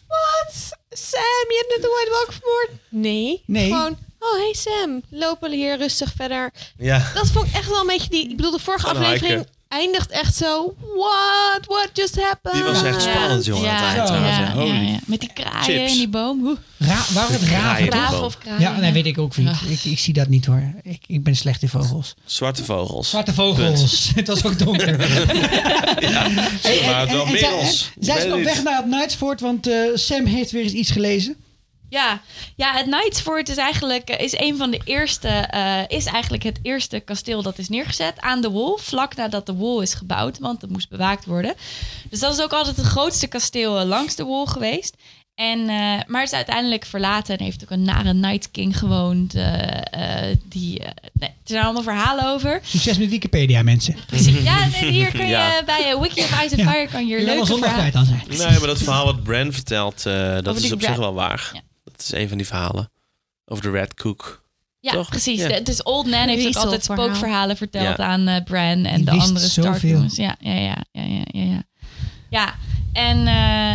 Wat? Sam, je hebt net de White Walker vermoord? Nee. Nee. Gewoon... Oh, hey Sam. Lopen hier rustig verder. Ja. Dat vond ik echt wel een beetje die... Ik bedoel, de vorige aflevering hiken. Eindigt echt zo... What? What just happened? Die was echt Ja. spannend, jongen, aan het eind. Ja, ja. Holy ja, ja. Met die kraaien chips. en die boom. Ra waren het raven? Graaf of kraaien. Ja, nee, weet ik ook niet. Ik, ik zie dat niet hoor. Ik, ik ben slecht in vogels. Zwarte vogels. Zwarte vogels. het was ook donker. Hey, maar het wel zij- merels. Zij Ik is op weg naar het Knights Fort, want eh, Sam heeft weer eens iets gelezen. Ja, ja het Knights Fort is eigenlijk is een van de eerste, eh, is eigenlijk het eerste kasteel dat is neergezet aan de wall, vlak nadat de wall is gebouwd, want het moest bewaakt worden. Dus dat is ook altijd het grootste kasteel eh, langs de wall geweest. En, eh, maar het is uiteindelijk verlaten en heeft ook een nare Night King gewoond. eh, eh, die, eh, nee, er zijn allemaal verhalen over. Succes met Wikipedia, mensen. Precies. Ja, nee, hier kun je Ja. bij eh, Wiki of Ice and Ja. Fire kan je hier Jullie leuke zondag verhalen... zijn. Nee, maar dat verhaal wat Bran vertelt, eh, dat Over is op zich wel waar. Ja. Dat is een van die verhalen. Over de Red Cook. Ja, Toch? precies. Ja. De- Dus Old Nan heeft ook altijd spookverhalen verteld Ja. aan eh, Bran en Die de wist andere Stark zoveel. jongens. Ja, ja, ja, ja, ja, ja, ja. En eh,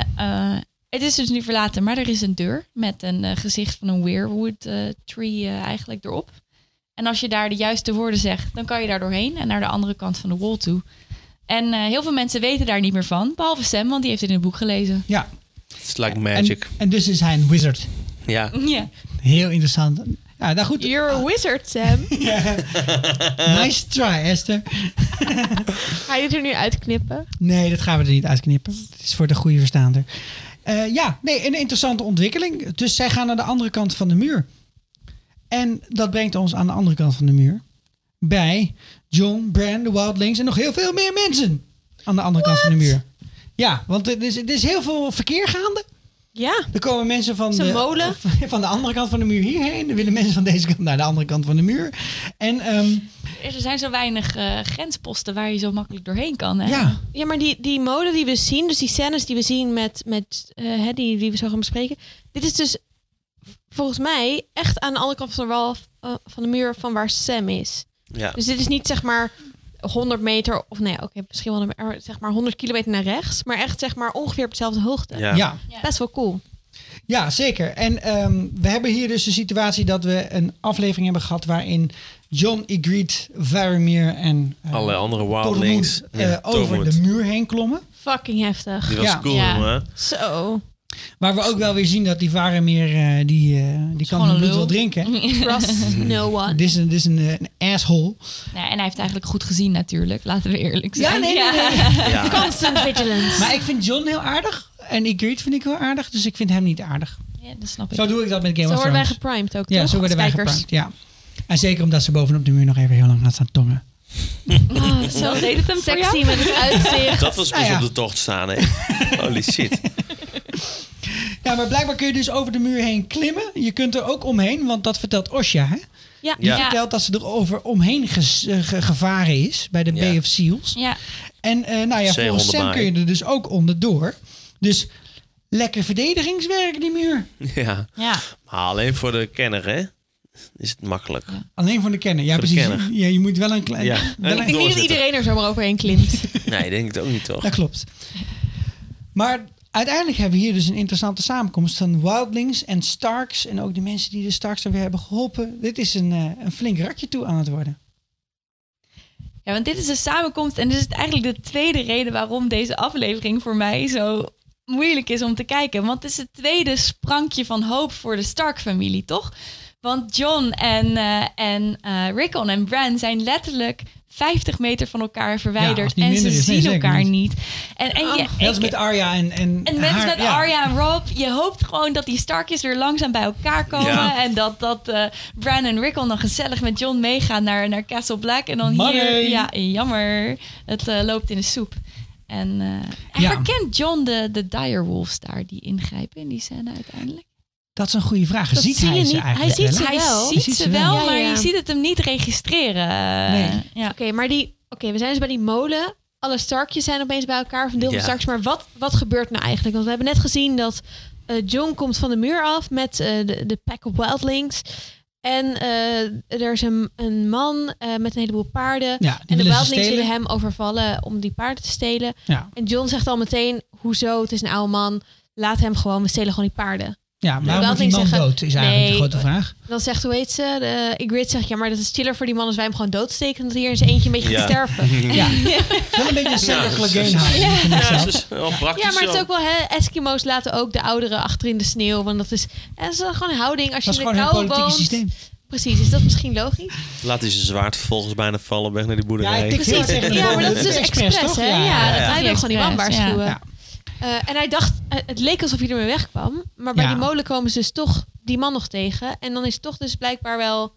eh, het is dus nu verlaten, maar er is een deur met een gezicht van een weirwood eh, tree eigenlijk erop. En als je daar de juiste woorden zegt, dan kan je daar doorheen en naar de andere kant van de wall toe. En eh, heel veel mensen weten daar niet meer van, behalve Sam, want die heeft het in het boek gelezen. Ja. It's like magic. En, en dus is hij een wizard. Ja. Ja. Heel interessant. Ja, nou goed. You're a wizard, Sam. Nice try, Esther. Ga je dit er nu uitknippen? Nee, dat gaan we er niet uitknippen. Het is voor de goede verstaander. Eh, ja, nee, een interessante ontwikkeling. Dus zij gaan naar de andere kant van de muur. En dat brengt ons aan de andere kant van de muur. Bij John, Bran, de Wildlings en nog heel veel meer mensen. Aan de andere kant van de muur. Ja, want er is, er is heel veel verkeer gaande. Ja. Er komen mensen van de, molen? van de andere kant van de muur hierheen. Er willen mensen van deze kant naar de andere kant van de muur. En ehm, er zijn zo weinig eh, grensposten waar je zo makkelijk doorheen kan. Hè? Ja. Ja, maar die, die mode die we zien, dus die scènes die we zien met, met eh, hè, die, die we zo gaan bespreken. Dit is dus volgens mij echt aan de andere kant van de, wal, eh, van de muur van waar Sam is. Ja. Dus dit is niet zeg maar 100 meter, of nee, oké, misschien wel een- zeg maar 100 kilometer naar rechts, maar echt zeg maar ongeveer op dezelfde hoogte. Ja. Ja. Best wel cool. Ja, zeker. En ehm, we hebben hier dus de situatie dat we een aflevering hebben gehad waarin John, Ygritte, Varamir en eh, Allerlei andere wildlings. eh, Ja, over Tormund. de muur heen klommen. Fucking heftig. Die was Ja. cool, Ja. Zo. Waar we ook wel weer zien dat die Varamir, eh, die, eh, die kan het bloed wel drinken. Trust no one. Dit is een, dit is een, eh, een asshole. Ja, en hij heeft eigenlijk goed gezien natuurlijk, laten we eerlijk zijn. Ja, nee, nee, nee. Ja. Constant vigilance. Maar ik vind John heel aardig. En Ygritte vind ik heel aardig. Dus ik vind hem niet aardig. Ja, dat snap ik. Zo doe ik dat met Game Zo of worden wij Thrones. geprimed ook, Ja, toch? zo worden wij geprimed. Ja. En zeker omdat ze bovenop de muur nog even heel lang gaat staan tongen. Ah, zo deed het hem voor sexy jou? met het uitzicht. Dat was Nou ja. op de tocht staan, hè. Holy shit. Ja, maar blijkbaar kun je dus over de muur heen klimmen. Je kunt er ook omheen, want dat vertelt Osha. Hè? Ja. Die Ja. vertelt dat ze er over omheen eh, ge- gevaren is bij de Ja. Bay of Seals. Ja, En eh, nou ja, volgens. Sam kun je er dus ook onderdoor. Dus lekker verdedigingswerk, die muur. Ja. ja. Maar alleen voor de kenner, hè. Is het makkelijk. Alleen voor de kenner. Ja, Voor precies. kenner. Ja, je moet wel een klein... Ja. wel En een- Ik denk niet dat iedereen er zomaar overheen klimt. Nee, ik denk het ook niet, toch? Dat klopt. Maar uiteindelijk hebben we hier dus een interessante samenkomst van Wildlings en Starks. En ook de mensen die de Starks er weer hebben geholpen. Dit is een, eh, een flink ratje toe aan het worden. Ja, want dit is een samenkomst en dit is eigenlijk de tweede reden waarom deze aflevering voor mij zo moeilijk is om te kijken. Want het is het tweede sprankje van hoop voor de Stark-familie, toch? Want John en, eh en eh, Rickon en Bran zijn letterlijk 50 meter van elkaar verwijderd. en ze is. Zien elkaar niet. niet. En, en je, Net als ik- met Arya en, en, en net als haar- met ja. Arya en Rob, je hoopt gewoon dat die Starkjes weer langzaam bij elkaar komen. Ja. En dat, dat eh Bran en Rickon dan gezellig met John meegaan naar, naar Castle Black. En dan Money. hier, ja, jammer, het eh, loopt in de soep. En eh en Ja. herkent John de, de direwolves daar die ingrijpen in die scène uiteindelijk? Dat is een goede vraag. Dat ziet zie hij je ze niet. eigenlijk Hij ziet ze? Hij wel. ziet, ziet ze ze wel, maar ja. je ziet het hem niet registreren. Eh, Nee. Ja. Oké, maar die... Oké, we zijn dus bij die molen. Alle Starkjes zijn opeens bij elkaar, of een deel van Ja. Starks. Maar wat, wat gebeurt nou eigenlijk? Want we hebben net gezien dat eh, John komt van de muur af met eh, de, de pack of wildlings. En eh, er is een, een man eh, met een heleboel paarden. Ja, die en de wildlings willen hem overvallen om die paarden te stelen. Ja. En John zegt al meteen, hoezo, het is een oude man. Laat hem gewoon, we stelen gewoon die paarden. Ja, De waarom moet die man zeggen, dood, is eigenlijk de grote vraag. Dan zegt, hoe heet ze? De, zegt, ja, maar dat is chiller voor die man als wij hem gewoon doodsteken. Dat hij hier in zijn eentje een beetje Ja. gaat sterven. Ja. Wel een beetje een Ja, vind ik Ja, dat is wel praktisch Ja, maar het is ook wel, hè, Eskimo's laten ook de ouderen achter in de sneeuw. Want dat is, en dat is gewoon een houding. Als Dat je is in de kou politieke woont. systeem. Precies, is dat misschien logisch? Laat hij zijn zwaard vervolgens bijna vallen weg naar die Ja, boerderij. tikt heel Precies. Ja, maar dat is dus expres, hè? Ja, Ja, ja, dat ja. hij wil gewoon die man waarschuwen. Eh, en hij dacht, eh, het leek alsof hij ermee wegkwam. Maar bij Ja. die molen komen ze dus toch die man nog tegen. En dan is het toch dus blijkbaar wel...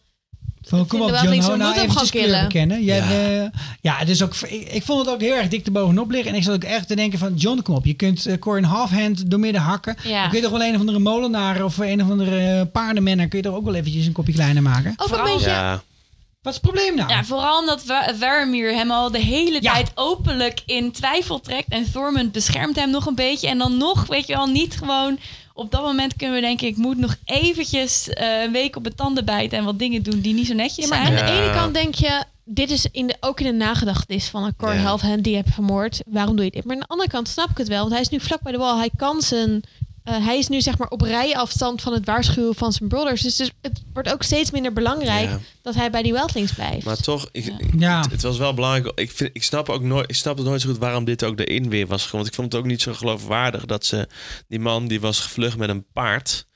Van, kom op, John, hou nou eventjes kleur bekennen. Jij, Ja. ja, ja dus ook, ik, ik vond het ook heel erg dik erbovenop liggen. En ik zat ook echt te denken van, John, kom op. Je kunt uh, Corin Halfhand doormidden hakken. Ja. Dan kun je toch wel een of andere molenaar of een of andere eh, paardenmenner... kun je toch ook wel eventjes een kopje kleiner maken. Vooral- een beetje... Ja, Wat is het probleem nou? Ja, vooral omdat Varamir hem al de hele Ja. tijd openlijk in twijfel trekt. En Thormund beschermt hem nog een beetje. En dan nog, weet je wel, niet gewoon... Op dat moment kunnen we denken, ik moet nog eventjes eh, een week op mijn tanden bijten... en wat dingen doen die niet zo netjes Ja, maar zijn. aan de ene kant denk je, dit is in de, ook in de nagedachtenis van een Ja. Halfhand die je hebt vermoord. Waarom doe je dit? Maar aan de andere kant snap ik het wel, want hij is nu vlak bij de wal. Hij kan zijn, eh, hij is nu zeg maar op rijafstand van het waarschuwen van zijn brothers. Dus, dus het wordt ook steeds minder belangrijk Ja. dat hij bij die Wildlings blijft. maar toch, ik, Ja. het, het was wel belangrijk. Ik, vind, ik snap ook nooit, ik snap het nooit zo goed waarom dit ook erin weer was. Want ik vond het ook niet zo geloofwaardig dat ze die man die was gevlucht met een paard.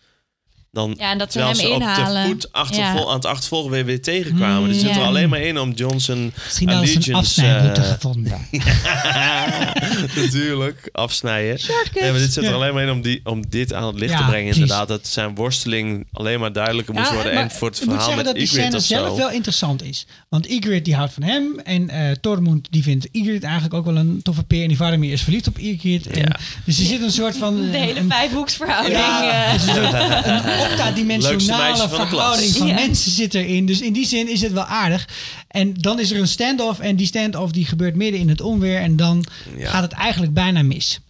Dan, Ja, en dat ze hem ze op inhalen. de voet achtervol, Ja. aan het achtervolgen weer, weer tegenkwamen. dus het zit er alleen maar in om Johnson Misschien wel eens een allegiance... afsnijroute eh, gevonden. Natuurlijk, afsnijden. Nee, maar dit zit er Ja. alleen maar in om, die, om dit aan het licht Ja, te brengen. Inderdaad, dat zijn worsteling alleen maar duidelijker moest worden. maar En voor het ik moet verhaal zeggen met dat die scène zelf wel interessant is. Want Ygritte die houdt van hem. En eh Tormund die vindt Ygritte eigenlijk ook wel een toffe peer. En die Varamir is verliefd op Ygritte. En. Dus er zit een soort van... De hele een- vijfhoeksverhouding. Ja, octadimensionale meisje van de verhouding van Ja. mensen zit erin. Dus in die zin is het wel aardig. En dan is er een standoff en die standoff die gebeurt midden in het onweer. En dan Ja. gaat het eigenlijk bijna mis.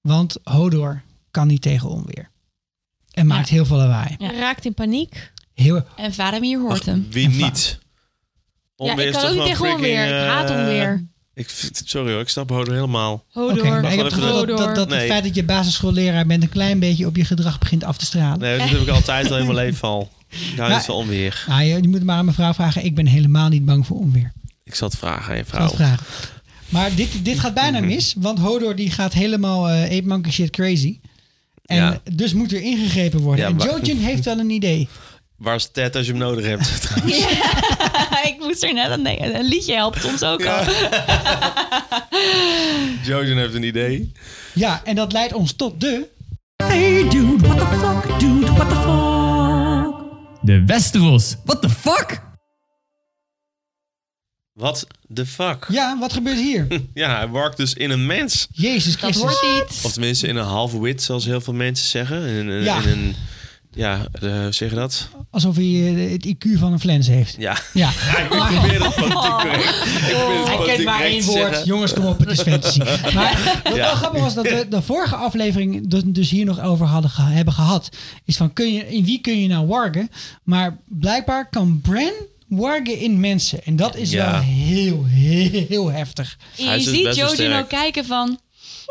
Want Hodor kan niet tegen onweer. En maakt heel veel lawaai. Ja. Raakt in paniek. Heel, En Varamir hoort hem. Wie niet? Ja, Onweer ik is kan ook niet tegen onweer. Ik haat eh, onweer. Ik, sorry hoor, ik snap Hodor helemaal. Hodor. Maar ik heb het gevoel dat, dat, dat Nee. het feit dat je basisschoolleraar bent een klein beetje op je gedrag begint af te stralen. Nee, dat heb ik altijd al in mijn leven al. Ja. niet van onweer. Nou, je, je moet maar aan mijn vrouw vragen. Ik ben helemaal niet bang voor onweer. Ik zal het vragen aan je Ik zal vrouw. het vragen. Maar dit, dit gaat bijna mis, want Hodor die gaat helemaal eh ape monkey shit crazy. En Ja. dus moet er ingegrepen worden. Ja, en Jojen heeft wel een idee. Waar is Ted als je hem nodig hebt? trouwens? ik moest er net aan denken. Een liedje helpt ons ook al. Jojen heeft een idee. Ja, en dat leidt ons tot de... Hey dude, what the fuck? Dude, what the fuck? De Westeros. What the fuck? Wat de fuck? Ja, wat gebeurt hier? Ja, hij werkt dus in een mens. Jezus Dat Christus. hoort niet. Of tenminste in een half wit, zoals heel veel mensen zeggen. In, Ja. in een... Ja, eh, zeg je dat? Alsof hij eh, het IQ van een flens heeft. Ja. Ja. Ja, ik probeer het politiek correct. Ik probeer het Hij kent maar correct één woord. zeggen. Jongens, kom op, het is fantasy. Maar wat Ja. wel grappig was dat we de vorige aflevering dus- dus hier nog over hadden ge- hebben gehad. Is van, kun je, in wie kun je nou wargen? Maar blijkbaar kan Bran wargen in mensen. En dat is Ja. wel heel, heel, heel heftig. Je dus ziet sterk. ook kijken van...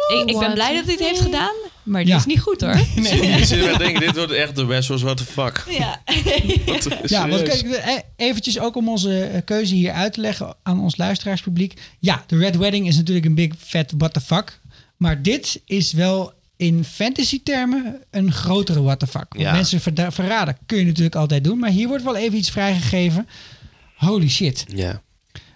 Ik, ik ben blij dat hij het heeft gedaan, maar dit Ja. is niet goed hoor. Je zit er denken, dit wordt echt de Westeros, what the fuck. Ja. Ja, want Serieus. kijk, eh, eventjes ook om onze eh, keuze hier uit te leggen aan ons luisteraarspubliek. Ja, de Red Wedding is natuurlijk een big fat what the fuck. Maar dit is wel in fantasy termen een grotere what the fuck. Want Ja. mensen verda- verraden kun je natuurlijk altijd doen. Maar hier wordt wel even iets vrijgegeven. Holy shit. Ja.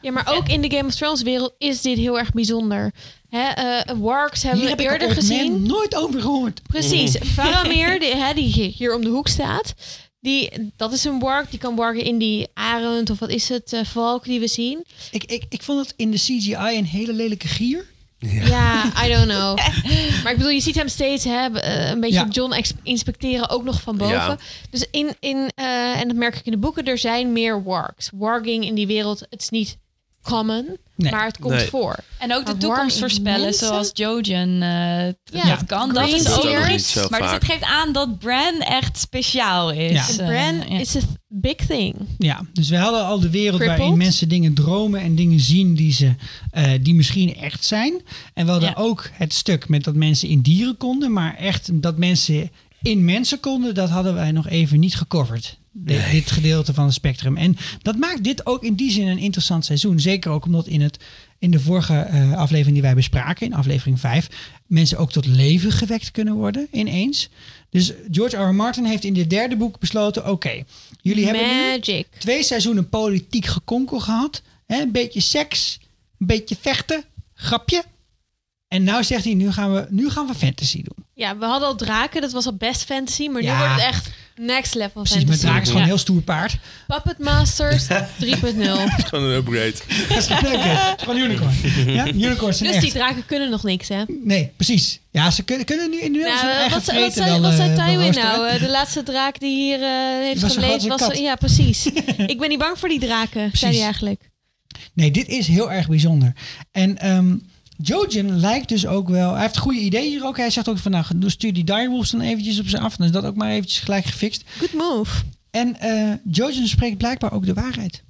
Ja, maar ook in de Game of Thrones wereld is dit heel erg bijzonder. Hè, eh, wargs hebben Hier we heb ik eerder Man gezien. nooit over gehoord. Precies. Faramir, die, hè, die hier om de hoek staat. Die, dat is een warg. Die kan wargen in die arend of wat is het, eh, valk die we zien. Ik, ik, ik vond het in de CGI een hele lelijke gier. Ja, I don't know. Maar ik bedoel, je ziet hem steeds hè, eh, een beetje Ja. John inspecteren, ook nog van boven. Ja. Dus in, in eh, en dat merk ik in de boeken, er zijn meer wargs. Warging in die wereld, het is niet common, Nee. maar het komt Nee. voor. En ook de toekomst voorspellen, mensen? zoals Jojen eh, Ja, dat kan. Dat green is Dat ook is ook nog nog seers. niet zo Maar dus het geeft aan dat Bran echt speciaal is. Ja. Eh, Bran ja. is a big thing. Ja, dus we hadden al de wereld Crippled. waarin mensen dingen dromen en dingen zien die, ze, eh, die misschien echt zijn. En we hadden Ja. ook het stuk met dat mensen in dieren konden, maar echt dat mensen in mensen konden, dat hadden wij nog even niet gecoverd. De- Dit gedeelte van het spectrum. En dat maakt dit ook in die zin een interessant seizoen. Zeker ook omdat in, het, in de vorige eh, aflevering die wij bespraken, in aflevering 5, mensen ook tot leven gewekt kunnen worden ineens. Dus George R. R. Martin heeft in dit derde boek besloten: oké, jullie hebben nu twee seizoenen politiek gekonkel gehad. Hè, een beetje seks, een beetje vechten, grapje. En nou zegt hij, nu gaan we, nu gaan we fantasy doen. Ja, we hadden al draken, dat was al best fantasy, maar Ja. nu wordt het echt next level Precies, fantasy. met draak is gewoon Ja. een heel stoer paard. Puppet Masters 3.0. Het is gewoon een upgrade. Dat is gewoon unicorn. Ja, unicorns zijn Dus die draken kunnen nog niks, hè? Nee, precies. Ja, ze kunnen, kunnen nu in nu Nou, eigen wat, wat, zei, wat zei eh, Tywin nou? Eh, De laatste draak die hier eh, heeft Was geleefd was... kat. Ja, precies. Ik ben niet bang voor die draken, zei hij eigenlijk. Nee, dit is heel erg bijzonder. En ehm Jojen lijkt dus ook wel... Hij heeft goede ideeën hier ook. Hij zegt ook van, nou, stuur die direwolves dan eventjes op ze af. Dan is dat ook maar eventjes gelijk gefixt. Good move. En eh Jojen spreekt blijkbaar ook de waarheid.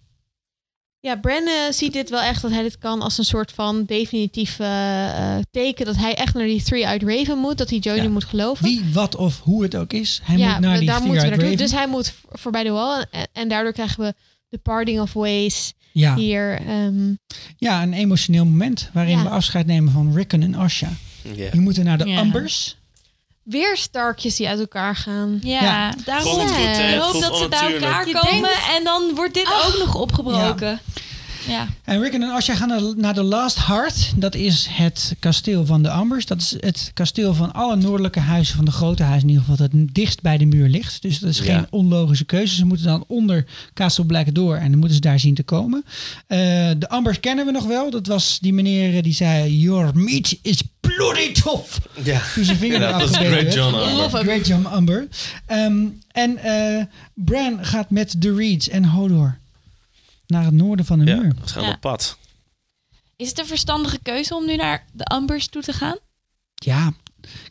Ja, Bran ziet dit wel echt dat hij dit kan als een soort van definitief eh, eh, teken dat hij echt naar die Three-Eyed Raven moet, dat hij Jojen Ja. moet geloven. Wie, wat of hoe het ook is. Hij ja, moet naar die Three-Eyed naartoe. Raven. Dus hij moet voorbij de wall en, en daardoor krijgen we de parting of ways Ja. hier. ehm, Ja, een emotioneel moment waarin Ja. we afscheid nemen van Rickon en Asha. Ja. Die moeten naar de. Ambers. weer starkjes die uit elkaar gaan. Ja, Ja. daarom goed, hè? ik hoop dat ze bij elkaar komen denkt- en dan wordt dit ook nog opgebroken. Ja. En Rickon en Asha gaan naar- naar de Last Heart. Dat is het kasteel van de Ambers. Dat is het kasteel van alle noordelijke huizen, van de grote huizen in ieder geval, dat het dichtst bij de muur ligt. Dus dat is Ja. geen onlogische keuze. Ze moeten dan onder Castle Black door en dan moeten ze daar zien te komen. Eh, de Ambers kennen we nog wel. Dat was die meneer die zei, your meat is bloody tough. Ja. Toen zijn vinger Ja, eraf dat Great. John Amber. Great John Amber. Ehm, en eh, Bran gaat met de Reeds en Hodor naar het noorden van de Ja, muur. ze gaan Ja. op pad. Is het een verstandige keuze om nu naar de Ambers toe te gaan? Ja,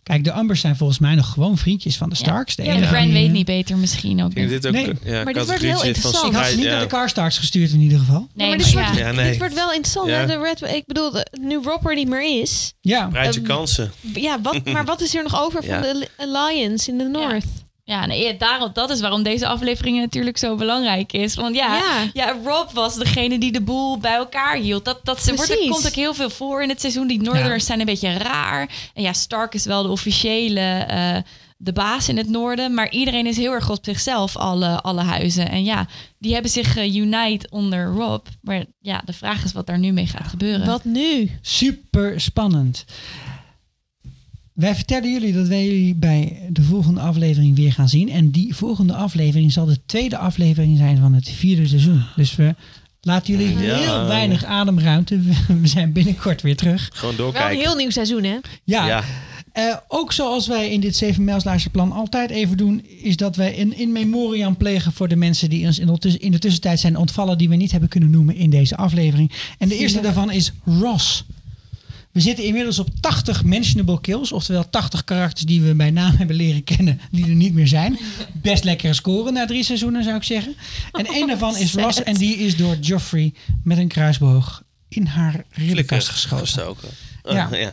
kijk, de Ambers zijn volgens mij nog gewoon vriendjes van de Starks. De Ja, de enige Bran die, weet eh, niet beter misschien ook. Niet. dit ook, Nee. ja, Maar dit wordt heel interessant. Ik had ze niet ja. naar de Karstarks gestuurd in ieder geval. Nee, maar dit wordt, ja, nee. dit wordt wel interessant. De Red, ik bedoel, de- nu Rob er niet meer is. Ja, Breid je Ehm, kansen. Ja, wat, maar wat is er nog over Ja. van de Alliance in de North? Ja, nee, daarom, dat is waarom deze aflevering natuurlijk zo belangrijk is. Want ja, Ja. ja. Rob was degene die de boel bij elkaar hield. Dat, dat ze- wordt, er komt ook heel veel voor in het seizoen. Die Northerners zijn een beetje raar. En ja, Stark is wel de officiële eh, de baas in het noorden. Maar iedereen is heel erg op zichzelf, alle, alle huizen. En ja, die hebben zich eh, unite onder Rob. Maar ja, de vraag is wat daar nu mee gaat gebeuren. Wat nu? super spannend. Wij vertellen jullie dat wij jullie bij de volgende aflevering weer gaan zien. En die volgende aflevering zal de tweede aflevering zijn van het vierde seizoen. Dus we laten jullie Ja. heel weinig ademruimte. We- zijn binnenkort weer terug. Gewoon Wel een doorkijken. heel nieuw seizoen, hè? Ja, Ja. eh, ook zoals wij in dit 7 mijlslaarsplan altijd even doen, is dat wij een in memoriam plegen voor de mensen die ons in de, tuss- in de tussentijd zijn ontvallen, die we niet hebben kunnen noemen in deze aflevering. En de eerste daarvan is Ross. We zitten inmiddels op 80 mentionable kills, oftewel 80 karakters die we bij naam hebben leren kennen, die er niet meer zijn. Best lekkere score na drie seizoenen, zou ik zeggen. En één daarvan is Ross en die is door Joffrey met een kruisboog in haar ribben Flikker vastgeschoten. gestoken. Oh, Ja. ja.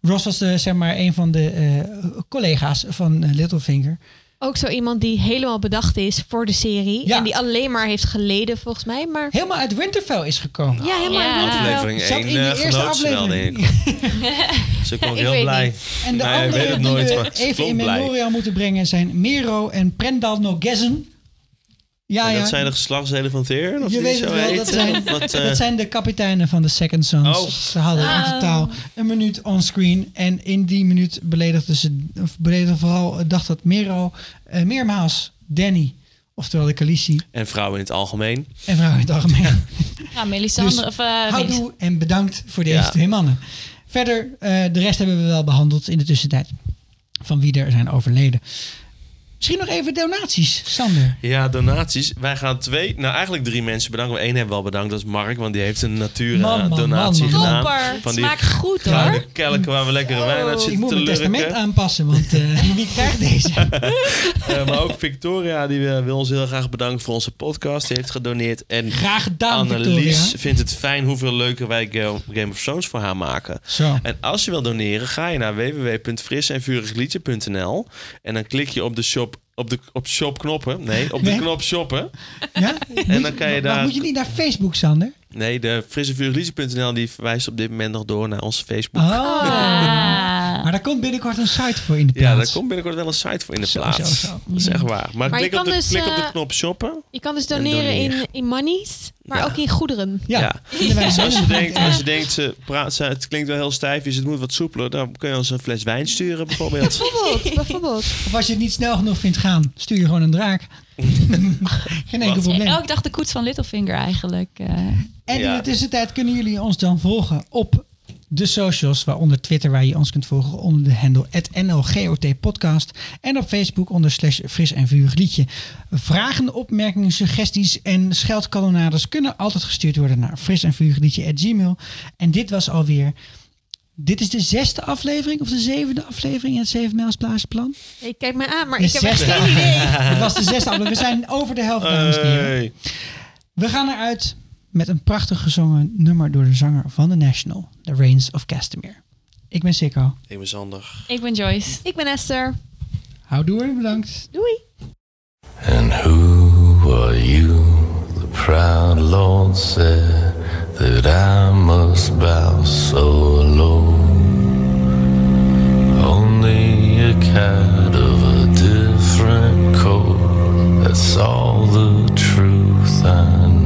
Ross was de, zeg maar een van de eh, collega's van eh, Littlefinger. Ook zo iemand die helemaal bedacht is voor de serie. Ja. En die alleen maar heeft geleden, volgens mij. Maar Helemaal uit Winterfell is gekomen. ja, helemaal Ja. uit Winterfell. Aflevering Zat 1 in de uh, eerste ze aflevering. Dus ook Ik heel blij. niet. En de andere die nooit, we even in blij. memoriam moeten brengen zijn Mero en Prendal Nogezen. Ja, En ja. dat zijn de geslachtsdelen van je die weet het wel, dat zijn, wat, eh, dat zijn de kapiteinen van de Second Sons. Oh. Ze hadden in totaal een minuut onscreen. En in die minuut beledigden ze, of beledigden vooral, eh, dacht dat Mero eh, meermaals Danny, oftewel de Khaleesi, En vrouwen in het algemeen. en vrouwen in het algemeen. Ja, Melisandre Dus of uh, Houdoe en bedankt voor deze Ja. twee mannen. Verder, eh, de rest hebben we wel behandeld in de tussentijd. Van wie er zijn overleden. Misschien nog even donaties, Sander. Ja, donaties. Wij gaan twee, nou eigenlijk drie mensen bedanken. Eén hebben we al bedankt, dat is Mark, want die heeft een Natura Man, man, donatie man, man. gedaan. Van die Smaakt goed hoor. gouden kelken waar we lekkere wijn uit Ik zitten moet te mijn testament aanpassen, want eh, wie krijgt deze? Eh, maar ook Victoria, die eh, wil ons heel graag bedanken voor onze podcast. Die heeft gedoneerd. En Graag gedaan, Annelies Victoria. vindt het fijn hoeveel leuker wij Ga- Game of Thrones voor haar maken. Zo. En als je wil doneren, ga je naar www.frisenvurigliedje.nl en dan klik je op de shop op de op shop knoppen. Nee, op de Nee? knop shoppen. Ja? En dan kan je Maar daar. moet je niet naar Facebook, Sander? Nee, de frissenvurigliedje.nl die verwijst op dit moment nog door naar onze Facebook. Oh. Maar daar komt binnenkort een site voor in de Ja, plaats. daar komt binnenkort wel een site voor in de Zo, plaats. zo, zo. Dat is echt waar. Maar, Maar je klik, op kan de, dus, klik op de knop shoppen. Je kan dus En doneren in, in monies, maar Ja. ook in goederen. Ja, Ja. Dus als je denkt, als je denkt ze praat, ze, het klinkt wel heel stijf, dus het moet wat soepeler, dan kun je ons een fles wijn sturen bijvoorbeeld. Bijvoorbeeld, bijvoorbeeld. Of als je het niet snel genoeg vindt gaan, stuur je gewoon een draak. Geen enkel probleem. Elke dag de koets van Littlefinger eigenlijk. eh. En in Ja. de tussentijd kunnen jullie ons dan volgen op de socials, waaronder Twitter, waar je ons kunt volgen onder de handle NLGOT podcast. En op Facebook onder slash fris en vurig liedje. Vragen, opmerkingen, suggesties en scheldkanonades kunnen altijd gestuurd worden naar fris en vurig liedje gmail. En dit was alweer, dit is de zesde aflevering of de zevende aflevering in het Zeven Mijls Plaasplan? Ik kijk mij aan, maar De ik heb echt geen idee. Het was de zesde aflevering. We zijn over de helft, dames en heren. Hey. We gaan eruit met een prachtig gezongen nummer door de zanger van The National, The Reigns of Castamere. Ik ben Sikko. Ik ben Sander. Ik ben Joyce. Ik ben Esther. Houdoe en bedankt. Doei. And who are you? The proud Lord said that I must bow so low. Only a cat of a different coat. That's all the truth I